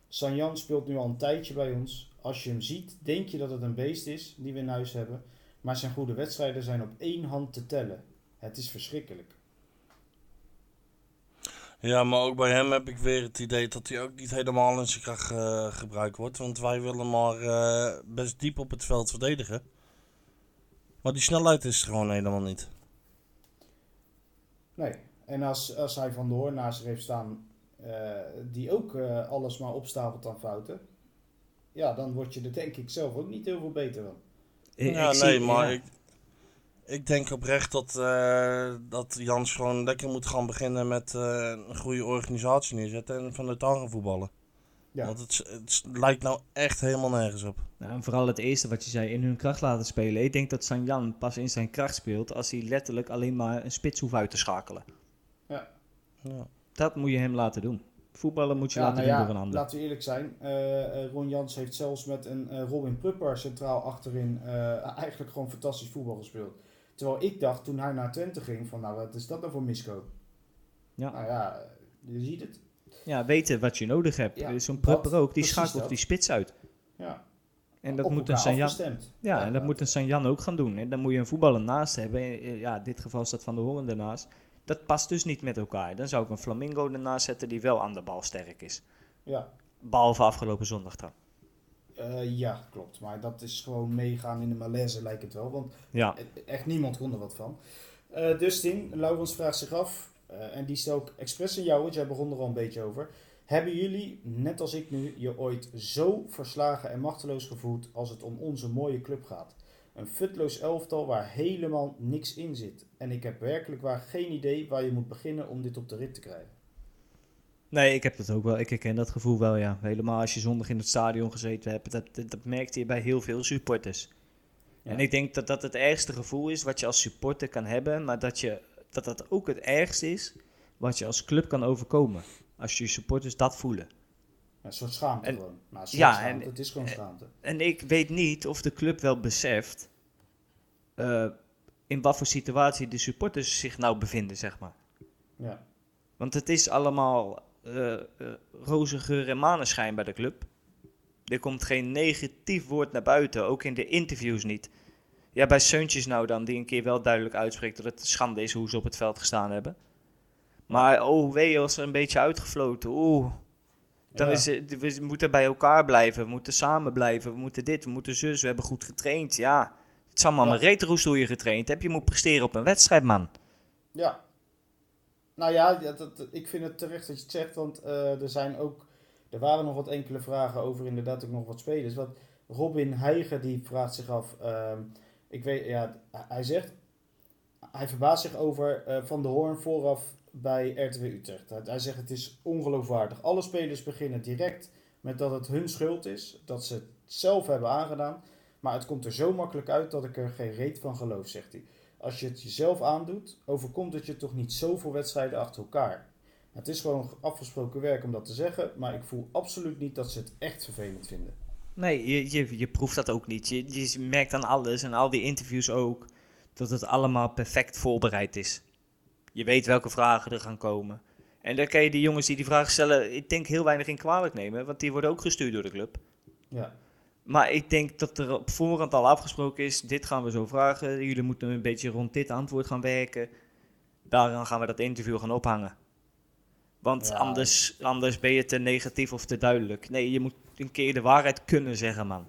Sanjan speelt nu al een tijdje bij ons. Als je hem ziet, denk je dat het een beest is die we in huis hebben. Maar zijn goede wedstrijden zijn op één hand te tellen. Het is verschrikkelijk. Ja, maar ook bij hem heb ik weer het idee dat hij ook niet helemaal in zijn kracht eh, gebruikt wordt. Want wij willen maar eh, best diep op het veld verdedigen. Maar die snelheid is er gewoon helemaal niet. Nee. En als, als hij Van de Hoorn naast zich heeft staan, eh, die ook eh, alles maar opstapelt aan fouten. Ja, dan word je er denk ik zelf ook niet heel veel beter van. Ik- ja, ik nee, zie- maar ja. ik, ik denk oprecht dat, eh, dat Jans gewoon lekker moet gaan beginnen met eh, een goede organisatie neerzetten en vanuit daar gaan voetballen. Ja. Want het, het lijkt nou echt helemaal nergens op. Nou, en vooral het eerste wat je zei, in hun kracht laten spelen. Ik denk dat Sanjan pas in zijn kracht speelt als hij letterlijk alleen maar een spits hoeft uit te schakelen. Ja. Dat moet je hem laten doen. Voetballen moet je Ja, laten nou doen ja, door een ander. laten we eerlijk zijn. eh, eh, Ron Jans heeft zelfs met een eh, Robin Prupper centraal achterin eh, eigenlijk gewoon fantastisch voetbal gespeeld. Terwijl ik dacht toen hij naar Twente ging van nou wat is dat nou voor misco? Ja. Nou ja, je ziet het. Ja, weten wat je nodig hebt. Ja, Eh, Zo'n ook, die schakelt die spits uit. Ja. En dat Op moet een Sanjan... afgestemd. Ja, en dat moet een Sanjan ook gaan doen. En dan moet je een voetballer naast hebben. Eh, Ja, in dit geval staat Van de Hoorn ernaast. Dat past dus niet met elkaar. Dan zou ik een Flamingo ernaast zetten die wel aan de bal sterk is. Ja. Behalve afgelopen zondag dan. Eh, ja, klopt. Maar dat is gewoon meegaan in de malaise, lijkt het wel. Want Ja. e- echt niemand kon er wat van. Eh Dustin, Laurens vraagt zich af, eh, en die stelt ook expres aan jou, want jij begon er al een beetje over. Hebben jullie, net als ik nu, je ooit zo verslagen en machteloos gevoeld als het om onze mooie club gaat? Een futloos elftal waar helemaal niks in zit. En ik heb werkelijk waar geen idee waar je moet beginnen om dit op de rit te krijgen. Nee, ik heb dat ook wel. Ik herken dat gevoel wel, ja. Helemaal als je zondag in het stadion gezeten hebt. Dat, dat, dat merkte je bij heel veel supporters. Ja. En ik denk dat dat het ergste gevoel is wat je als supporter kan hebben. Maar dat, je, dat dat ook het ergste is wat je als club kan overkomen. Als je supporters dat voelen. Een soort schaamte En- gewoon. Een soort ja, schaamte. en- het is gewoon schaamte. En ik weet niet of de club wel beseft eh, in wat voor situatie de supporters zich nou bevinden, zeg maar. Ja. Want het is allemaal eh, roze geur en maneschijn bij de club. Er komt geen negatief woord naar buiten, ook in de interviews niet. Ja, bij Seuntjes nou dan, die een keer wel duidelijk uitspreekt dat het schande is hoe ze op het veld gestaan hebben. Maar oh wee, als er een beetje uitgefloten, oeh. Dan Ja. is het, we moeten bij elkaar blijven, we moeten samen blijven, we moeten dit, we moeten zus, we hebben goed getraind. Ja, het is allemaal Ja. maar retroes hoe je getraind hebt. Je moet presteren op een wedstrijd, man. Ja. Nou ja, dat, ik vind het terecht dat je het zegt, want eh, er zijn ook, er waren nog wat enkele vragen over inderdaad ook nog wat spelers. Want Robin Heiger die vraagt zich af, ehm, ik weet, ja, hij zegt, hij verbaast zich over eh, Van de Hoorn vooraf bij RTW Utrecht. Hij, hij zegt het is ongeloofwaardig. Alle spelers beginnen direct met dat het hun schuld is, dat ze het zelf hebben aangedaan. Maar het komt er zo makkelijk uit dat ik er geen reet van geloof, zegt hij. Als je het jezelf aandoet, overkomt het je toch niet zoveel wedstrijden achter elkaar. Het is gewoon afgesproken werk om dat te zeggen, maar ik voel absoluut niet dat ze het echt vervelend vinden. Nee, je, je, je proeft dat ook niet. Je, je merkt aan alles en al die interviews ook dat het allemaal perfect voorbereid is. Je weet welke vragen er gaan komen. En dan kan je die jongens die die vragen stellen, ik denk heel weinig in kwalijk nemen, want die worden ook gestuurd door de club. Ja, Maar ik denk dat er op voorhand al afgesproken is, dit gaan we zo vragen, jullie moeten een beetje rond dit antwoord gaan werken. Daaraan gaan we dat interview gaan ophangen. Want Ja. anders, anders ben je te negatief of te duidelijk. Nee, je moet een keer de waarheid kunnen zeggen, man.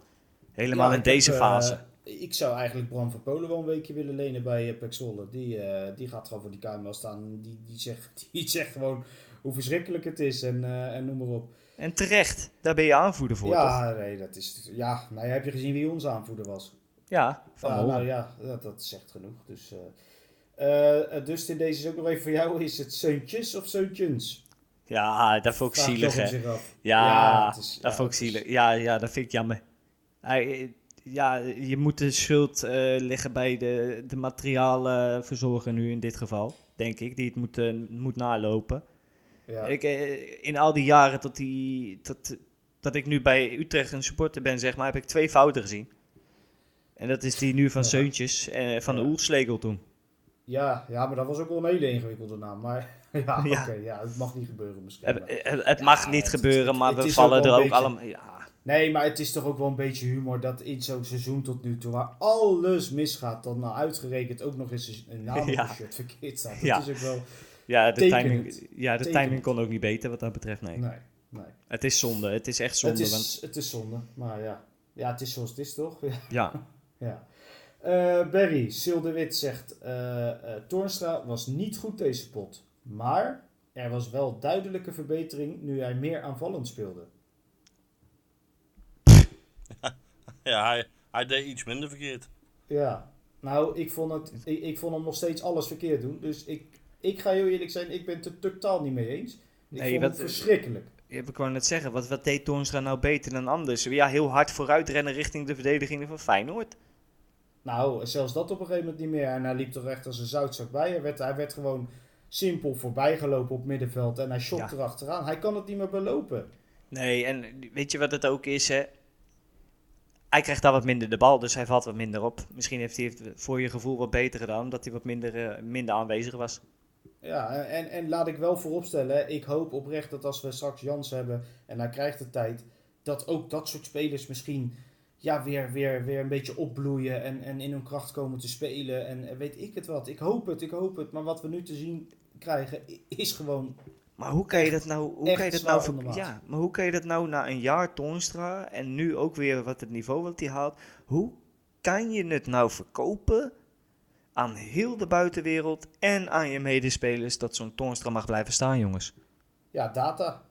Helemaal Ja, in heb, deze eh, fase. ik zou eigenlijk Bram van Polen wel een weekje willen lenen bij Pek Zwolle. Die, eh, die gaat gewoon voor die camera staan. Die, die, zegt, die zegt gewoon hoe verschrikkelijk het is en, eh, en noem maar op. En terecht, daar ben je aanvoerder voor, toch? ja, nee, dat is. Ja, nou heb je gezien wie onze aanvoerder was? Ja, van Ja, nou ja, dat, dat zegt genoeg. Dus, eh, eh, dus in deze is ook nog even voor jou: is het zeuntjes of zeuntjes? Ja, dat vond ik zielig, hè. Ja, het is- dat ja, vond ik zielig. Ja, ja, dat vind ik jammer. Hij, ja, je moet de schuld eh, leggen bij de, de materiaalverzorger nu in dit geval, denk ik, die het moet, eh, moet nalopen. Ja. Ik, eh, in al die jaren tot die, tot, dat ik nu bij Utrecht een supporter ben, zeg maar, heb ik twee fouten gezien. En dat is die nu van Ja. Seuntjes en van de Ja. Oelslegel toen. Ja, ja, maar dat was ook wel een hele ingewikkelde naam. Maar ja, Ja. oké, ja, het mag niet gebeuren misschien. Het, het, het Ja, mag niet het- gebeuren, maar we vallen ook er ook beetje- allemaal... Ja, Nee, maar het is toch ook wel een beetje humor dat in zo'n seizoen tot nu toe, waar alles misgaat, dan nou uitgerekend ook nog eens een naam Ja. het shirt verkeerd staat. Dat Ja. is ook wel... ja, de, Tekenend. timing, ja, de Tekenend. timing kon ook niet beter wat dat betreft, nee. Nee, nee. Het is zonde, het is echt zonde. Het is, Want, het is zonde, maar ja. Ja, het is zoals het is, toch? Ja. ja, ja. Barry, Sil de Wit zegt, eh eh, Toornstra was niet goed deze pot, maar er was wel duidelijke verbetering nu hij meer aanvallend speelde. Ja, hij, hij deed iets minder verkeerd. Ja, nou, ik vond, het, ik, ik vond hem nog steeds alles verkeerd doen. Dus ik, ik ga heel eerlijk zijn, ik ben het er totaal niet mee eens. Ik Nee, vond wat- het verschrikkelijk. ik wou net zeggen, wat, wat deed Toornstra nou beter dan anders? Ja, heel hard vooruit rennen richting de verdediging van Feyenoord. Nou, zelfs dat op een gegeven moment niet meer. En hij liep toch echt als een zoutzak bij. Hij werd, hij werd gewoon simpel voorbijgelopen op middenveld. En hij shot Ja. erachteraan. Hij kan het niet meer belopen. Nee, en weet je wat het ook is, hè? Hij krijgt daar wat minder de bal, dus hij valt wat minder op. Misschien heeft hij het voor je gevoel wat beter gedaan, omdat hij wat minder, eh, minder aanwezig was. Ja, en, en laat ik wel vooropstellen, ik hoop oprecht dat als we straks Jans hebben en hij krijgt de tijd, dat ook dat soort spelers misschien ja, weer, weer, weer een beetje opbloeien en, en in hun kracht komen te spelen. En, weet ik het wat. Ik hoop het, ik hoop het. Maar wat we nu te zien krijgen is gewoon Maar hoe kan je dat nou, hoe kan je dat nou, ver- ja, maar hoe kan je dat nou na een jaar Toornstra en nu ook weer wat het niveau wat hij haalt, hoe kan je het nou verkopen aan heel de buitenwereld en aan je medespelers dat zo'n Toornstra mag blijven staan, jongens? Ja, data.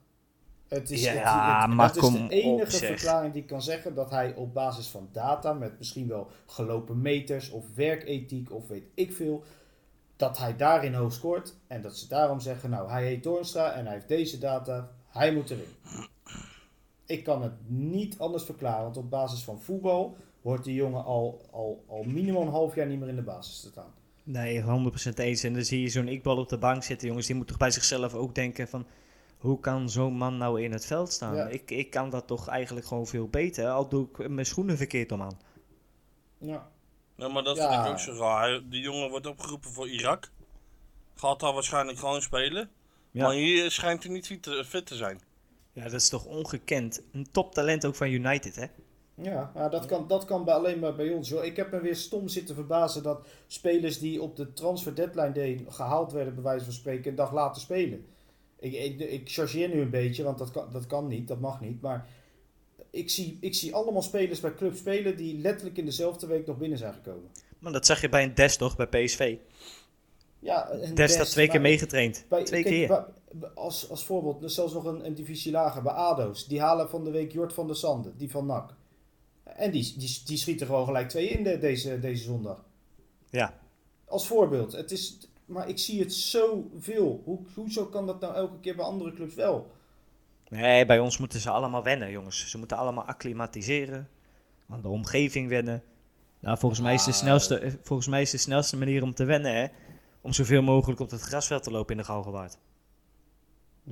Het is, Ja, het, het- is kom de enige op, verklaring die ik kan zeggen dat hij op basis van data, met misschien wel gelopen meters of werkethiek of weet ik veel, dat hij daarin hoog scoort. En dat ze daarom zeggen, nou hij heet Toornstra en hij heeft deze data, hij moet erin. Ik kan het niet anders verklaren, want op basis van voetbal hoort die jongen al, al, al minimaal een half jaar niet meer in de basis te staan. Nee, 100% eens. En dan zie je zo'n ikbal op de bank zitten, jongens. Die moet toch bij zichzelf ook denken van... Hoe kan zo'n man nou in het veld staan? Ja. Ik, ik kan dat toch eigenlijk gewoon veel beter. Al doe ik mijn schoenen verkeerd om aan. Ja. Ja, maar dat Ja. vind ik ook zo raar. Die jongen wordt opgeroepen voor Irak. Gaat daar waarschijnlijk gewoon spelen. Ja. Maar hier schijnt hij niet fit te, fit te zijn. Ja, dat is toch ongekend. Een toptalent ook van United, hè? Ja, ja, dat, kan, dat kan bij, alleen maar bij ons. Ik heb me weer stom zitten verbazen dat spelers die op de transfer deadline day gehaald werden, bij wijze van spreken, een dag later spelen. Ik, ik, ik chargeer nu een beetje, want dat kan, dat kan niet, dat mag niet. Maar ik zie, ik zie allemaal spelers bij club spelen die letterlijk in dezelfde week nog binnen zijn gekomen. Maar dat zag je bij een Des toch, bij PSV. Ja, Des had best, twee keer meegetraind. Bij, twee kijk, keer. bij- als, als voorbeeld, dus zelfs nog een, een divisie lager bij ADO's. Die halen van de week Jort van der Sande, die van NAC. En die, die, die schieten gewoon gelijk twee in de, deze, deze zondag. Ja. Als voorbeeld. Het is, maar ik zie het zoveel. Hoe, hoezo kan dat nou elke keer bij andere clubs wel? Nee, bij ons moeten ze allemaal wennen, jongens. Ze moeten allemaal acclimatiseren. Aan de omgeving wennen. Nou, volgens, mij is de Ah. snelste, eh, volgens mij is de snelste manier om te wennen, hè? Om zoveel mogelijk op het grasveld te lopen in de Galgenwaard.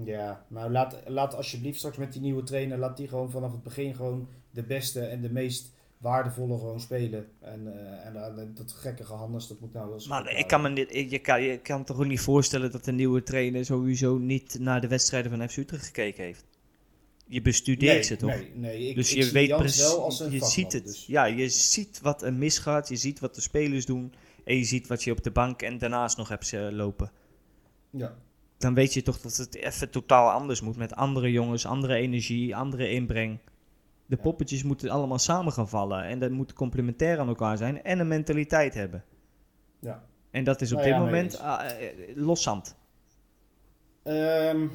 Ja, maar laat, laat alsjeblieft straks met die nieuwe trainer, laat die gewoon vanaf het begin gewoon de beste en de meest waardevolle gewoon spelen. En, eh, en, eh, dat gekke gehandels, dat moet nou wel Maar ik kan me niet, ik- je, kan, je kan toch ook niet voorstellen dat de nieuwe trainer sowieso niet naar de wedstrijden van FC Utrecht gekeken heeft. Je bestudeert nee, ze toch? Nee, nee. Ik, dus ik je weet precies, je ziet het. dus- Ja, je ziet wat er misgaat, je ziet wat de spelers doen. En je ziet wat je op de bank en daarnaast nog hebt ze lopen. ja. Dan weet je toch dat het even totaal anders moet. Met andere jongens, andere energie, andere inbreng. De poppetjes moeten allemaal samen gaan vallen. En dat moet complementair aan elkaar zijn. En een mentaliteit hebben. Ja. En dat is op Nou dit moment ah, eh, loszand. Ehm,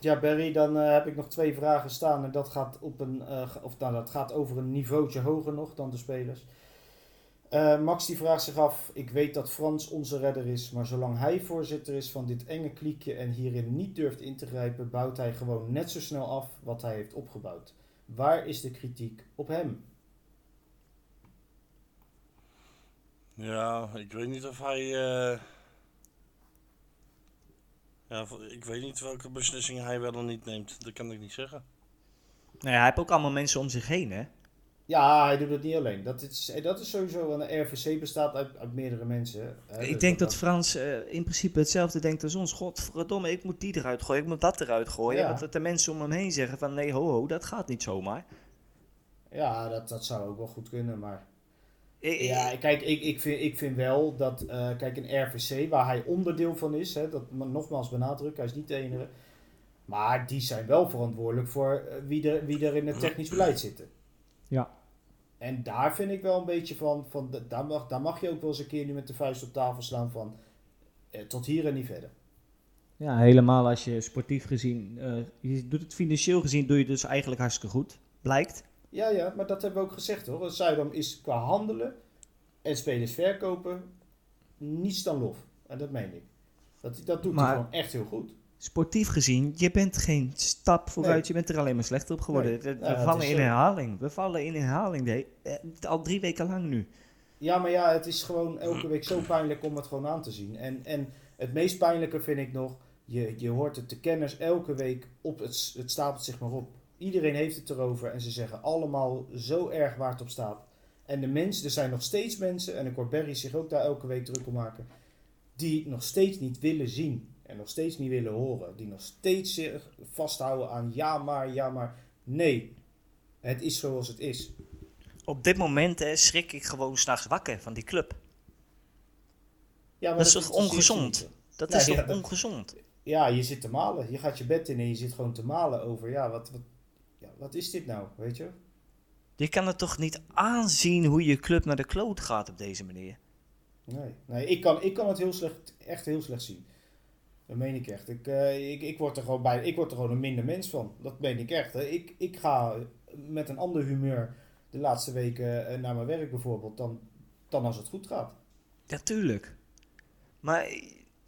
ja, Barry, dan eh, heb ik nog twee vragen staan. En dat gaat, op een, eh, of, nou, dat gaat over een niveautje hoger nog dan de spelers. Eh, Max die vraagt zich af, ik weet dat Frans onze redder is, maar zolang hij voorzitter is van dit enge kliekje en hierin niet durft in te grijpen, bouwt hij gewoon net zo snel af wat hij heeft opgebouwd. Waar is de kritiek op hem? Ja, ik weet niet of hij. eh, Ja, ik weet niet welke beslissingen hij wel of niet neemt. Dat kan ik niet zeggen. Nou ja, hij heeft ook allemaal mensen om zich heen, hè? Ja, hij doet het niet alleen. Dat is, dat is sowieso, want de RVC bestaat uit, uit meerdere mensen. hè. ik Dus denk dat Frans eh, in principe hetzelfde denkt als ons. Godverdomme, ik moet die eruit gooien, ik moet dat eruit gooien. Ja. Want dat de mensen om hem heen zeggen van nee, ho, ho, dat gaat niet zomaar. Ja, dat, dat zou ook wel goed kunnen, maar... Ik- Ja, kijk, ik, ik, vind, ik vind wel dat, eh, kijk, een RVC, waar hij onderdeel van is, hè, dat nogmaals benadruk, hij is niet de enige. Maar die zijn wel verantwoordelijk voor eh, wie, er, wie er in het technisch beleid zitten. Ja. En daar vind ik wel een beetje van, van da- daar, mag, daar mag je ook wel eens een keer nu met de vuist op tafel slaan van, eh, tot hier en niet verder. Ja, helemaal als je sportief gezien, eh, je doet het financieel gezien, doe je dus eigenlijk hartstikke goed, blijkt. Ja, ja, maar dat hebben we ook gezegd hoor. Zuidam is qua handelen en spelers verkopen niets dan lof. En dat meen ik. Dat, dat doet Maar- hij gewoon echt heel goed. Sportief gezien, je bent geen stap vooruit, Nee. je bent er alleen maar slechter op geworden. Nee. We- We Ja, het vallen in herhaling. We vallen in herhaling, de- eh, al drie weken lang nu. Ja, maar ja, het is gewoon elke week zo pijnlijk om het gewoon aan te zien. En, en het meest pijnlijke vind ik nog, je, je hoort het de kenners elke week op, het, het stapelt zich maar op. Iedereen heeft het erover en ze zeggen allemaal zo erg waar het op staat. En de mensen, er zijn nog steeds mensen, en ik hoor Barry zich ook daar elke week druk om maken, die nog steeds niet willen zien en nog steeds niet willen horen. Die nog steeds zich vasthouden aan ja maar, ja maar. Nee, het is zoals het is. Op dit moment hè, schrik ik gewoon s'nachts wakker van die club. Ja, maar Dat is toch ze ongezond? Dat Ja, is ja, toch dat- ongezond? ja, je zit te malen. Je gaat je bed in en je zit gewoon te malen over, ja, wat, wat, ja, wat is dit nou, weet je? Je kan het toch niet aanzien hoe je club naar de kloot gaat op deze manier? Nee, nee ik, kan, ik kan het heel slecht, echt heel slecht zien. Dat meen ik echt. Ik, eh, ik, ik, word er gewoon bij, ik word er gewoon een minder mens van. Dat meen ik echt. Hè. Ik, ik ga met een ander humeur de laatste weken eh, naar mijn werk bijvoorbeeld dan, dan als het goed gaat. Ja, tuurlijk. Maar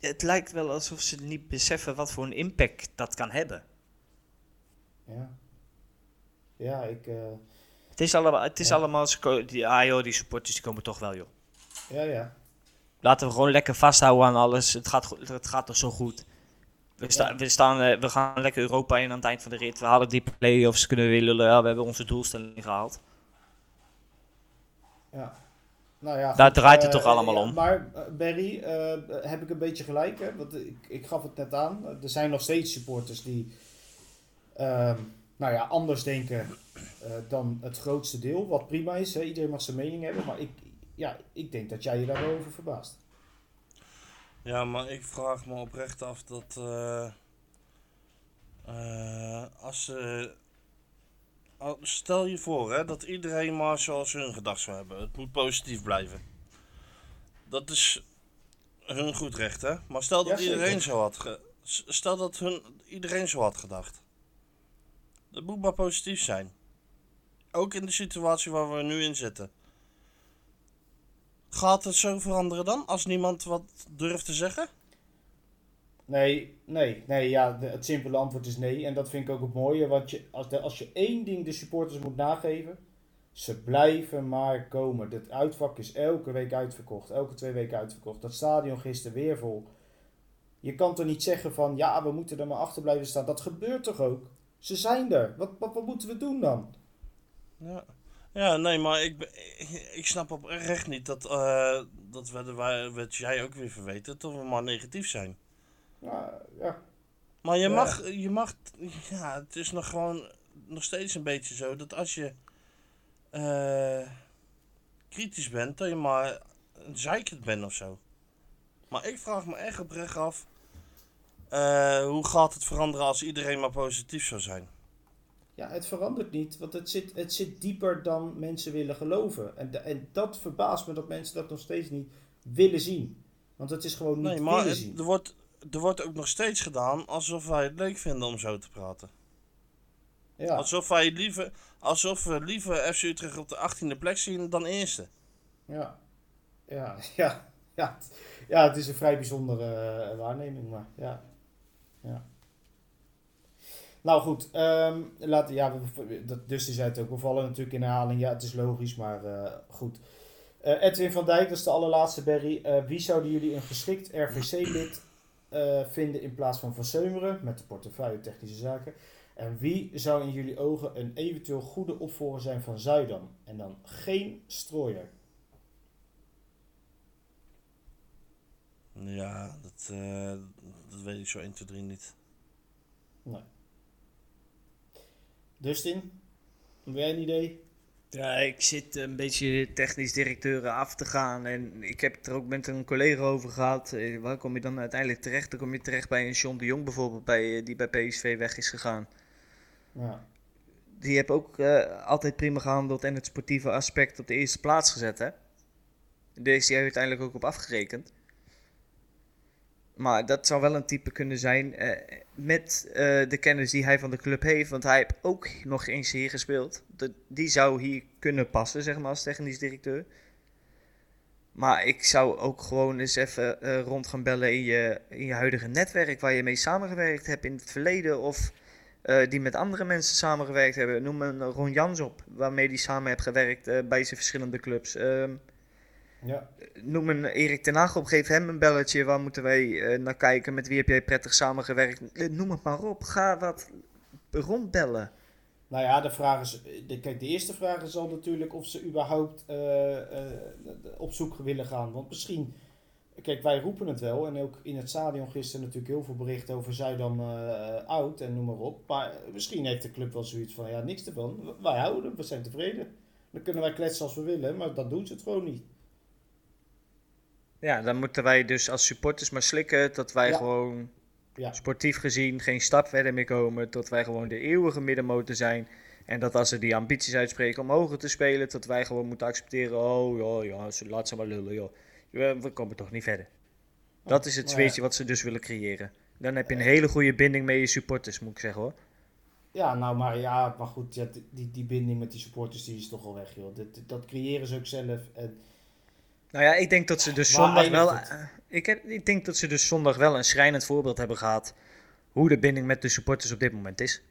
het lijkt wel alsof ze niet beseffen wat voor een impact dat kan hebben. Ja. Ja, ik... eh, Het is allemaal, het is Ja. allemaal ah joh, die supporters die komen toch wel joh. ja, ja. Laten we gewoon lekker vasthouden aan alles. Het gaat, het gaat toch zo goed. We, sta, we, staan, eh, we gaan lekker Europa in aan het eind van de rit. We halen die play-offs, kunnen we lullen. Ja, we hebben onze doelstelling gehaald. Ja. Nou ja, Daar goed, draait het eh, toch allemaal om? Maar eh, Barry, heb ik een beetje gelijk? Hè? Want ik, ik gaf het net aan. Er zijn nog steeds supporters die ehm, nou ja, anders denken dan het grootste deel. Wat prima is, hè? iedereen mag zijn mening hebben. Maar ik, ja, ik denk dat jij je daar wel over verbaast. Ja, maar ik vraag me oprecht af dat eh, eh, als ze. al- stel je voor hè, dat iedereen maar zoals hun gedacht zou hebben. Het moet positief blijven. Dat is hun goed recht, hè? Maar stel dat Ja, iedereen zo had. Stel dat hun, iedereen zo had gedacht. Dat moet maar positief zijn. Ook in de situatie waar we nu in zitten. Gaat het zo veranderen dan? Als niemand wat durft te zeggen? Nee, nee, nee. Ja, de- het simpele antwoord is nee. En dat vind ik ook het mooie. Want je, als, de, als je één ding de supporters moet nageven. Ze blijven maar komen. Het uitvak is elke week uitverkocht. Elke twee weken uitverkocht. Dat stadion gisteren weer vol. Je kan toch niet zeggen van ja, we moeten er maar achter blijven staan. Dat gebeurt toch ook? Ze zijn er. Wat, wat, wat moeten we doen dan? Ja. Ja, nee, maar ik, ik, snap oprecht niet dat, eh dat we, de- wij- wat jij ook weer verweten, dat we maar negatief zijn. Nou, ja. Maar je Ja. mag, je mag, ja, het is nog gewoon nog steeds een beetje zo dat als je eh, kritisch bent, dat je maar een zeikert bent of zo. Maar ik vraag me echt oprecht af, eh, hoe gaat het veranderen als iedereen maar positief zou zijn? Ja, het verandert niet, want het zit, het zit dieper dan mensen willen geloven. En, de- en dat verbaast me dat mensen dat nog steeds niet willen zien. Want het is gewoon niet Nee, maar willen het- zien. er, wordt, er wordt ook nog steeds gedaan alsof wij het leuk vinden om zo te praten. Ja, Alsof wij liever, alsof we liever FC Utrecht op de 18e plek zien dan eerste. ja, ja, ja, ja. het- Ja, het is een vrij bijzondere eh, waarneming, maar ja. ja. Nou goed, ehm laten, ja, dat, dus die zei het ook. We vallen natuurlijk in herhaling. Ja, het is logisch, maar eh, goed. Eh, Edwin van Dijk, dat is de allerlaatste Berry. Eh, wie zouden jullie een geschikt RVC-lid vinden in plaats van Van Seumeren met de portefeuille technische zaken? En wie zou in jullie ogen een eventueel goede opvolger zijn van Zuidam? En dan geen strooier. Ja, dat, dat weet ik zo 1, 2, 3 niet. Dustin, heb jij een idee? Ja, ik zit een beetje technisch directeuren af te gaan. En ik heb het er ook met een collega over gehad. Eh, waar kom je dan uiteindelijk terecht? Dan kom je terecht bij een John de Jong bijvoorbeeld, bij, eh, die bij PSV weg is gegaan. Ja, Die heb ook eh, altijd prima gehandeld en het sportieve aspect op de eerste plaats gezet, hè? Daar is hij uiteindelijk ook op afgerekend. Maar dat zou wel een type kunnen zijn eh, met eh, de kennis die hij van de club heeft. Want hij heeft ook nog eens hier gespeeld. Die zou hier kunnen passen, zeg maar, als technisch directeur. Maar ik zou ook gewoon eens even eh, rond gaan bellen in je, in je huidige netwerk waar je mee samengewerkt hebt in het verleden. Of die met andere mensen samengewerkt hebben. Noem een Ron Jans op, waarmee hij samen heeft gewerkt bij zijn verschillende clubs. Ehm, ja, noem een Erik ten Hag op, geef hem een belletje. Waar moeten wij eh, naar kijken? Met wie heb jij prettig samengewerkt? Eh, Noem het maar op. Ga wat rondbellen. Nou ja, de vraag is, de, kijk, de eerste vraag is al natuurlijk of ze überhaupt eh, op zoek willen gaan. Want misschien, kijk, wij roepen het wel en ook in het stadion gisteren natuurlijk heel veel berichten over Zuidam oud en noem maar op. Maar misschien heeft de club wel zoiets van, ja, niks ervan. Wij houden we zijn tevreden. Dan kunnen wij kletsen als we willen, maar dat doen ze het gewoon niet. Ja, dan moeten wij dus als supporters maar slikken dat wij Ja. gewoon Ja. Sportief gezien geen stap verder meer komen. Tot wij gewoon de eeuwige middenmotor zijn. En dat als ze die ambities uitspreken om hoger te spelen. Dat wij gewoon moeten accepteren. Oh ja, ja ze- laat ze maar lullen joh. We, komen toch niet verder. Dat is het zweetje wat ze dus willen creëren. Dan heb je een hele goede binding met je supporters, moet ik zeggen hoor. Ja, nou, maar ja, maar goed, ja, die, die binding met die supporters die is toch al weg, joh. Dat, dat creëren ze ook zelf. En, Nou ja, ik denk dat ze dus Waar zondag wel. eh, Ik, heb, ik denk dat ze dus zondag wel een schrijnend voorbeeld hebben gehad. Hoe de binding met de supporters op dit moment is.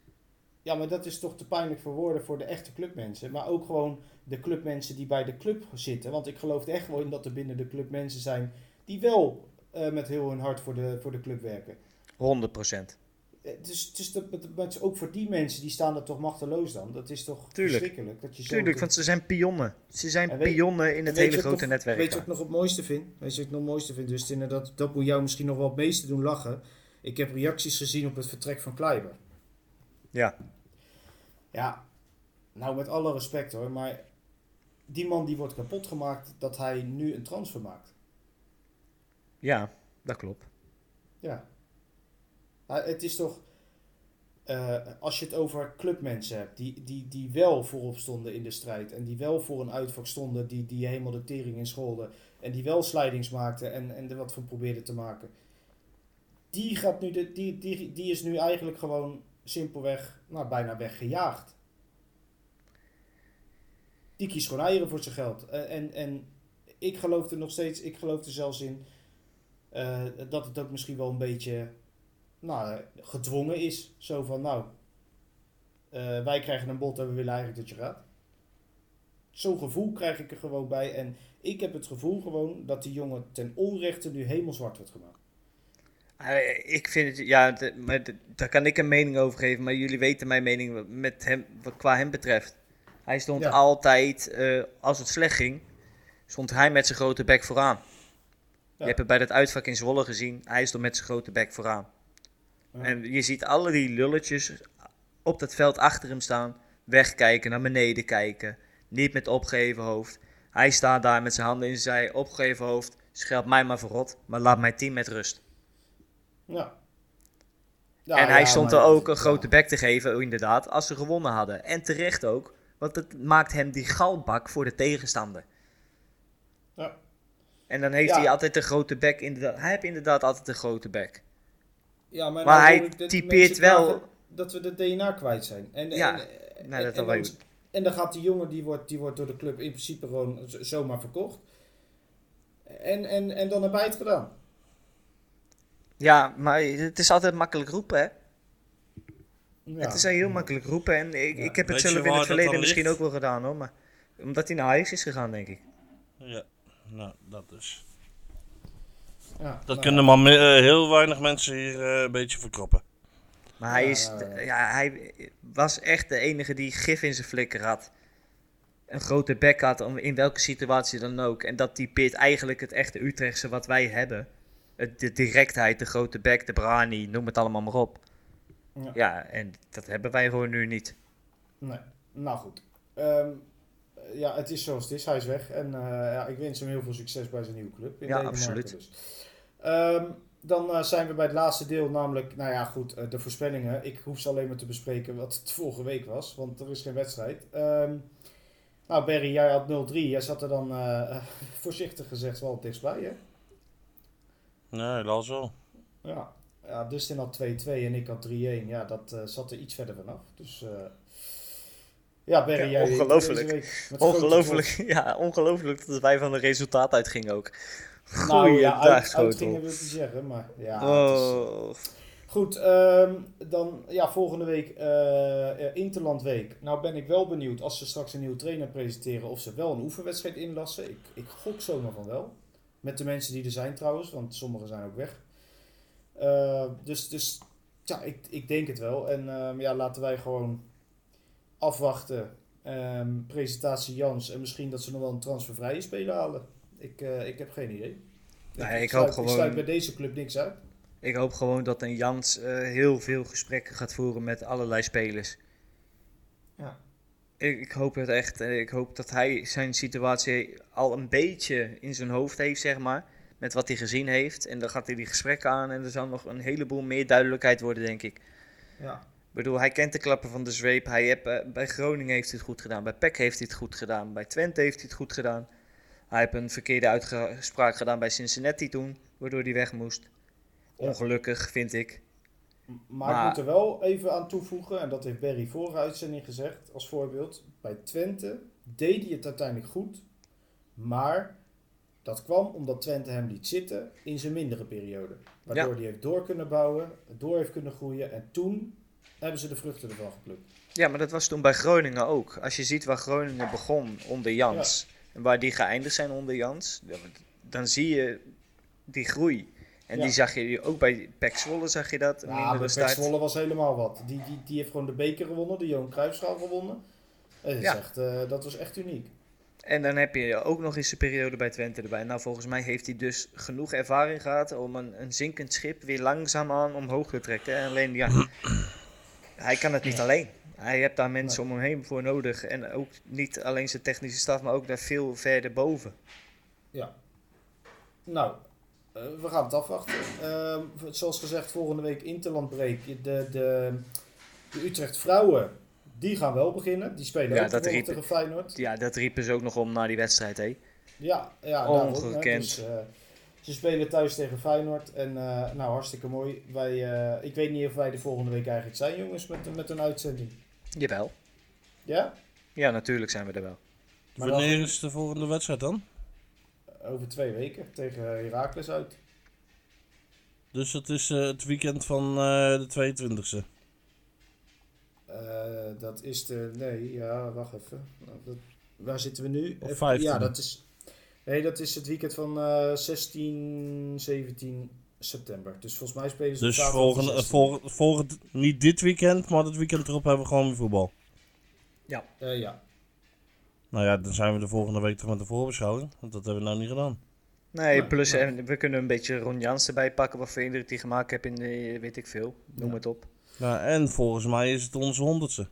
ja, maar dat is toch te pijnlijk voor woorden voor de echte clubmensen. Maar ook gewoon de clubmensen die bij de club zitten. Want ik geloof echt wel in dat er binnen de club mensen zijn die wel eh, met heel hun hart voor de, voor de club werken. 100%. Eh, Dus, dus dat, dat- ook voor die mensen, die staan er toch machteloos dan. Dat is toch Tuurlijk. verschrikkelijk. Dat je zo Tuurlijk, want ze zijn pionnen. Ze zijn weet- pionnen in het hele grote nog- netwerk. Weet je wat ik nog het mooiste vind? Weet je wat ik nog het mooiste vind? Dus dat, dat moet jou misschien nog wel het meeste doen lachen. Ik heb reacties gezien op het vertrek van Kleiber. Ja, Ja, nou met alle respect hoor, maar die man die wordt kapot gemaakt dat hij nu een transfer maakt. ja, dat klopt. Ja. Maar het is toch, eh, als je het over clubmensen hebt, die, die, die wel voorop stonden in de strijd en die wel voor een uitvak stonden, die, die helemaal de tering in scholden en die wel slidings maakten en, en er wat van probeerden te maken. Die, gaat nu de, die, die, die is nu eigenlijk gewoon simpelweg nou, bijna weggejaagd. Die kiest gewoon eieren voor zijn geld. En, en, en ik geloof er nog steeds, ik geloof er zelfs in eh, dat het ook misschien wel een beetje nou, gedwongen is. Zo van, nou, eh, wij krijgen een bod en we willen eigenlijk dat je gaat. Zo'n gevoel krijg ik er gewoon bij. En ik heb het gevoel gewoon dat die jongen ten onrechte nu helemaal zwart wordt gemaakt. Eh, Ik vind het, ja, de- maar de- daar kan ik een mening over geven, maar jullie weten mijn mening met hem, wat qua hem betreft. Hij stond Ja. altijd, eh, als het slecht ging, stond hij met zijn grote bek vooraan. Je hebt het bij dat uitvak in Zwolle gezien, hij stond met zijn grote bek vooraan. En je ziet alle die lulletjes op dat veld achter hem staan, wegkijken, naar beneden kijken, niet met opgeheven hoofd. Hij staat daar met zijn handen in zijn zij, opgeheven hoofd, scheld mij maar verrot, maar laat mijn team met rust. Ja. Ja, en hij ja, stond er ook een grote bek te geven, inderdaad, als ze gewonnen hadden. En terecht ook, want het maakt hem die galbak voor de tegenstander. Ja. En dan heeft Ja. hij altijd een grote bek, inderdaad. Hij heeft inderdaad altijd een grote bek. Ja, maar, Maar nou hij typeert wel- Dat we de DNA kwijt zijn. En, Ja, en, nou, dat en, wel dan, en dan gaat die jongen, die wordt, die wordt door de club in principe gewoon zomaar verkocht. En, en, en dan heb hij het gedaan. Ja, maar het is altijd makkelijk roepen, hè? Ja. Het is heel makkelijk roepen. En ik, Ja. ik heb het Weet zelf in het verleden misschien ligt? ook wel gedaan, hoor. Maar omdat hij naar Ajax is gegaan, denk ik. Ja, nou, dat dus. Ja, Dat nou, kunnen maar me- eh, heel weinig mensen hier eh, een beetje verkroppen. Maar hij, is, ja, hij was echt de enige die gif in zijn flikker had. Een grote bek had, om, in welke situatie dan ook. En dat typeert eigenlijk het echte Utrechtse wat wij hebben. De directheid, de grote bek, de brani, noem het allemaal maar op. Ja. Ja, en dat hebben wij gewoon nu niet. Nee. Nou goed. Ehm, ja, het is zoals het is. Hij is weg. En eh, ja, ik wens hem heel veel succes bij zijn nieuwe club. In Ja, Denemarken absoluut. Dus. Ehm, dan eh, zijn we bij het laatste deel, namelijk, nou ja, goed, eh, de voorspellingen. Ik hoef ze alleen maar te bespreken wat het vorige week was, want er is geen wedstrijd. Ehm, nou, Barry, jij had 0-3. Jij zat er dan, eh, voorzichtig gezegd, wel dichtstbij, hè? Nee, helaas wel. Ja. ja Dustin had 2-2 en ik had 3-1. Ja, dat eh, zat er iets verder vanaf. Dus, eh, ja, Barry, Ja, jij... ongelooflijk. Ongelooflijk, ja, ongelooflijk dat wij van een resultaat uitgingen ook. Nou ja, Goeiedag, uit, uitgingen wil ik niet zeggen, maar ja. is, Oh. goed, ehm, dan ja, volgende week eh eh, Interlandweek. Nou ben ik wel benieuwd als ze straks een nieuwe trainer presenteren of ze wel een oefenwedstrijd inlassen. Ik, ik gok zomaar van wel. Met de mensen die er zijn trouwens, want sommigen zijn ook weg. Eh, dus dus ja, ik, ik denk het wel. En ehm, ja, laten wij gewoon afwachten. Ehm, presentatie Jans en misschien dat ze nog wel een transfervrije speler halen. Ik, eh, ik heb geen idee. Nee, ik sluit, hoop gewoon- Ik sluit bij deze club niks uit. Ik hoop gewoon dat een Jans eh, heel veel gesprekken gaat voeren met allerlei spelers. Ja. Ik, ik hoop het echt. eh, Ik hoop dat hij zijn situatie al een beetje in zijn hoofd heeft, zeg maar. met wat hij gezien heeft. En dan gaat hij die gesprekken aan en er zal nog een heleboel meer duidelijkheid worden, denk ik. Ja. Ik bedoel, hij kent de klappen van de zweep. Hij heeft, eh, bij Groningen heeft hij het goed gedaan. Bij PEC heeft hij het goed gedaan. Bij Twente heeft hij het goed gedaan. Hij heeft een verkeerde uitspraak gedaan bij Cincinnati toen, waardoor hij weg moest. Ongelukkig, vind ik. Maar, Maar- ik moet er wel even aan toevoegen, en dat heeft Barry vorige uitzending gezegd als voorbeeld. Bij Twente deed hij het uiteindelijk goed, maar dat kwam omdat Twente hem liet zitten in zijn mindere periode. Waardoor Ja. hij heeft door kunnen bouwen, door heeft kunnen groeien en toen hebben ze de vruchten ervan geplukt. Ja, maar dat was toen bij Groningen ook. Als je ziet waar Groningen begon onder Jans en waar die geëindigd zijn onder Jans, dan zie je die groei. En Ja. die zag je ook bij PEC Zwolle, zag je dat. Ja, maar Pek. Zwolle was helemaal wat. Die, die, die heeft gewoon de beker gewonnen, de Johan Cruijffschaal gewonnen. En dat, Ja. echt, eh, dat was echt uniek. En dan heb je ook nog eens de periode bij Twente erbij. Nou, volgens mij heeft hij dus genoeg ervaring gehad om een, een zinkend schip weer langzaamaan omhoog te trekken. En alleen, ja, hij kan het niet alleen. Hij heeft daar mensen om hem heen voor nodig. En ook niet alleen zijn technische staf, maar ook daar veel verder boven. Ja. Nou, eh, we gaan het afwachten. Ehm, zoals gezegd, volgende week Interlandbreek. De, de, de Utrecht vrouwen, die gaan wel beginnen. Die spelen Ja, ook dat riep- tegen Feyenoord. Ja, dat riepen ze ook nog om na die wedstrijd, hé. Ja, ja daarom, hè. Ongekend. Dus, eh, ze spelen thuis tegen Feyenoord. En eh, nou, hartstikke mooi. Wij, eh, ik weet niet of wij de volgende week eigenlijk zijn, jongens, met, met een uitzending. Jawel. Ja? Ja, natuurlijk zijn we er wel. Maar Wanneer is de volgende wedstrijd dan? Over twee weken tegen Heracles uit. Dus het is eh, het weekend van eh, de 22e. Eh, dat is de. Nee, ja, wacht even. Nou, dat- waar zitten we nu? Of Even- 15. Ja, dat is. Nee, dat is het weekend van eh 16, 17 september. Dus volgens mij spelen ze Dus volgende, 16e. volg, volgend, niet dit weekend, maar het weekend erop hebben we gewoon weer voetbal. Eh, ja. Nou ja, dan zijn we de volgende week toch met de voorbeschouwing. Want dat hebben we nou niet gedaan. Nee, Ja, plus ja. eh, we kunnen een beetje Ron Jans erbij pakken. Wat voor indruk hij gemaakt heeft in de, weet ik veel. Noem Ja. het op. Nou, en volgens mij is het onze honderdste.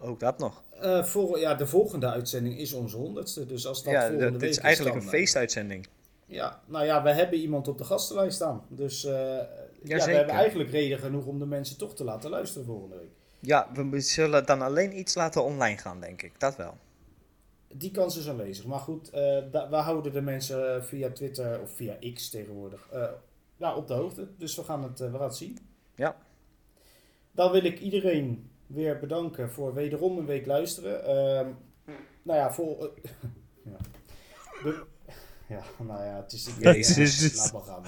Ook dat nog. Eh, vol, ja, de volgende uitzending is onze honderdste. Dus als dat ja, volgende dat, week dit is eigenlijk dan, een eh, feestuitzending. Ja, nou ja, we hebben iemand op de gastenlijst staan. Dus eh, ja, we hebben eigenlijk reden genoeg om de mensen toch te laten luisteren volgende week. Ja, we zullen dan alleen iets laten online gaan, denk ik. Dat wel. Die kans is aanwezig. Maar goed, da- we houden de mensen via Twitter of via X tegenwoordig ja, op de hoogte. Dus we gaan het, we gaan het zien. Ja. Dan wil ik iedereen weer bedanken voor wederom een week luisteren. Ehm, nou ja, voor... eh, ja. De- ja, nou ja, het is... Ik Jezus. laat maar gaan.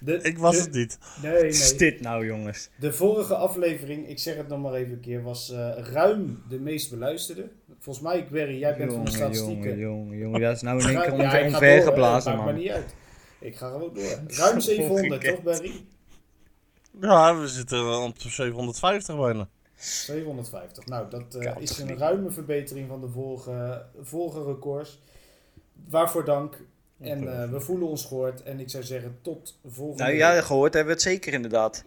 De- Ik was de- het niet. Nee, nee. is dit nou, jongens? De vorige aflevering, ik zeg het nog maar even een keer, was eh, ruim de meest beluisterde. Volgens mij, Barry, jij bent van de statistieken. jongen, jongen. Dat is nou in één keer ja, onver- ik ga omver door, hè. geblazen, Maakt maar man. niet uit. Ik ga gewoon door. Ruim 700, toch Barry? Ja, we zitten op 750 bijna. 750. Nou, dat eh, is een niet? ruime verbetering van de vorige, vorige records. Waarvoor dank. En eh, we voelen ons gehoord. En ik zou zeggen, tot volgende Nou ja, gehoord hebben we het zeker inderdaad.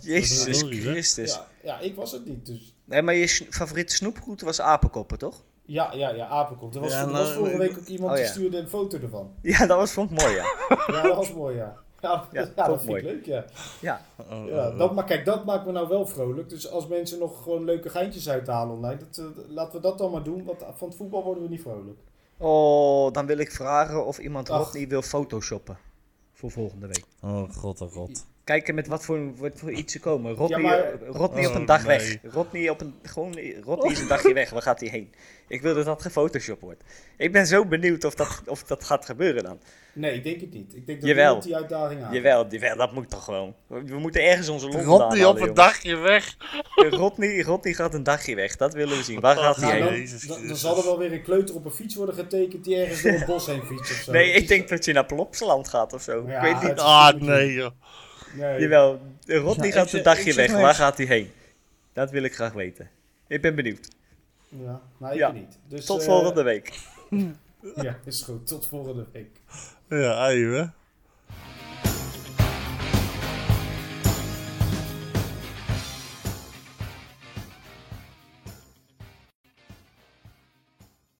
Jezus? Christus. ja, ja, ik was het niet. Dus Nee, maar je favoriete snoepgoed was apenkoppen, toch? ja, ja, ja, apenkop. Er was, Ja, er nou, was vorige ik- week ook iemand Oh, die stuurde een foto ervan. Ja, dat was, vond ik mooi, ja. Ja, dat was mooi, ja. Ja, Ja, ja, vond dat vind mooi. ik leuk, ja. Ja, Oh, ja oh, dat, oh. maar kijk, dat maakt me nou wel vrolijk. Dus als mensen nog gewoon leuke geintjes uithalen online, dat, eh, laten we dat dan maar doen. Want van het voetbal worden we niet vrolijk. Oh, dan wil ik vragen of iemand. Rodney wil photoshoppen. Voor volgende week. Oh god, oh god. Kijken met wat voor, wat voor iets ze komen. Rodney, maar- eh, op Oh, een dag nee. weg. Rodney, op een, gewoon, Rodney is een dagje weg. Waar gaat hij heen? Ik wil dat dat gefotoshopt wordt. Ik ben zo benieuwd of dat, of dat gaat gebeuren dan. Nee, ik denk het niet. Ik denk dat Jawel. die uitdaging aan. Jawel, jawel, dat moet toch gewoon. We moeten ergens onze lol Rodney vandaan op halen, een dagje weg. Rodney, Rodney gaat een dagje weg. Dat willen we zien. Waar gaat hij Nou, heen? dan, zal er wel weer een kleuter op een fiets worden getekend die ergens door een bos heen fietst of zo. Nee, ik denk dat je naar Plopsaland gaat of zo. Ja, ik weet niet. het Ah, nee joh. Nee. Jawel, Rodney Ja, ik gaat een dagje weg. Waar gaat hij heen? Dat wil ik graag weten. Ik ben benieuwd. Ja, maar ik Ja. niet. Dus, Tot eh, volgende week. Ja, is goed. Tot volgende week. Ja, hè.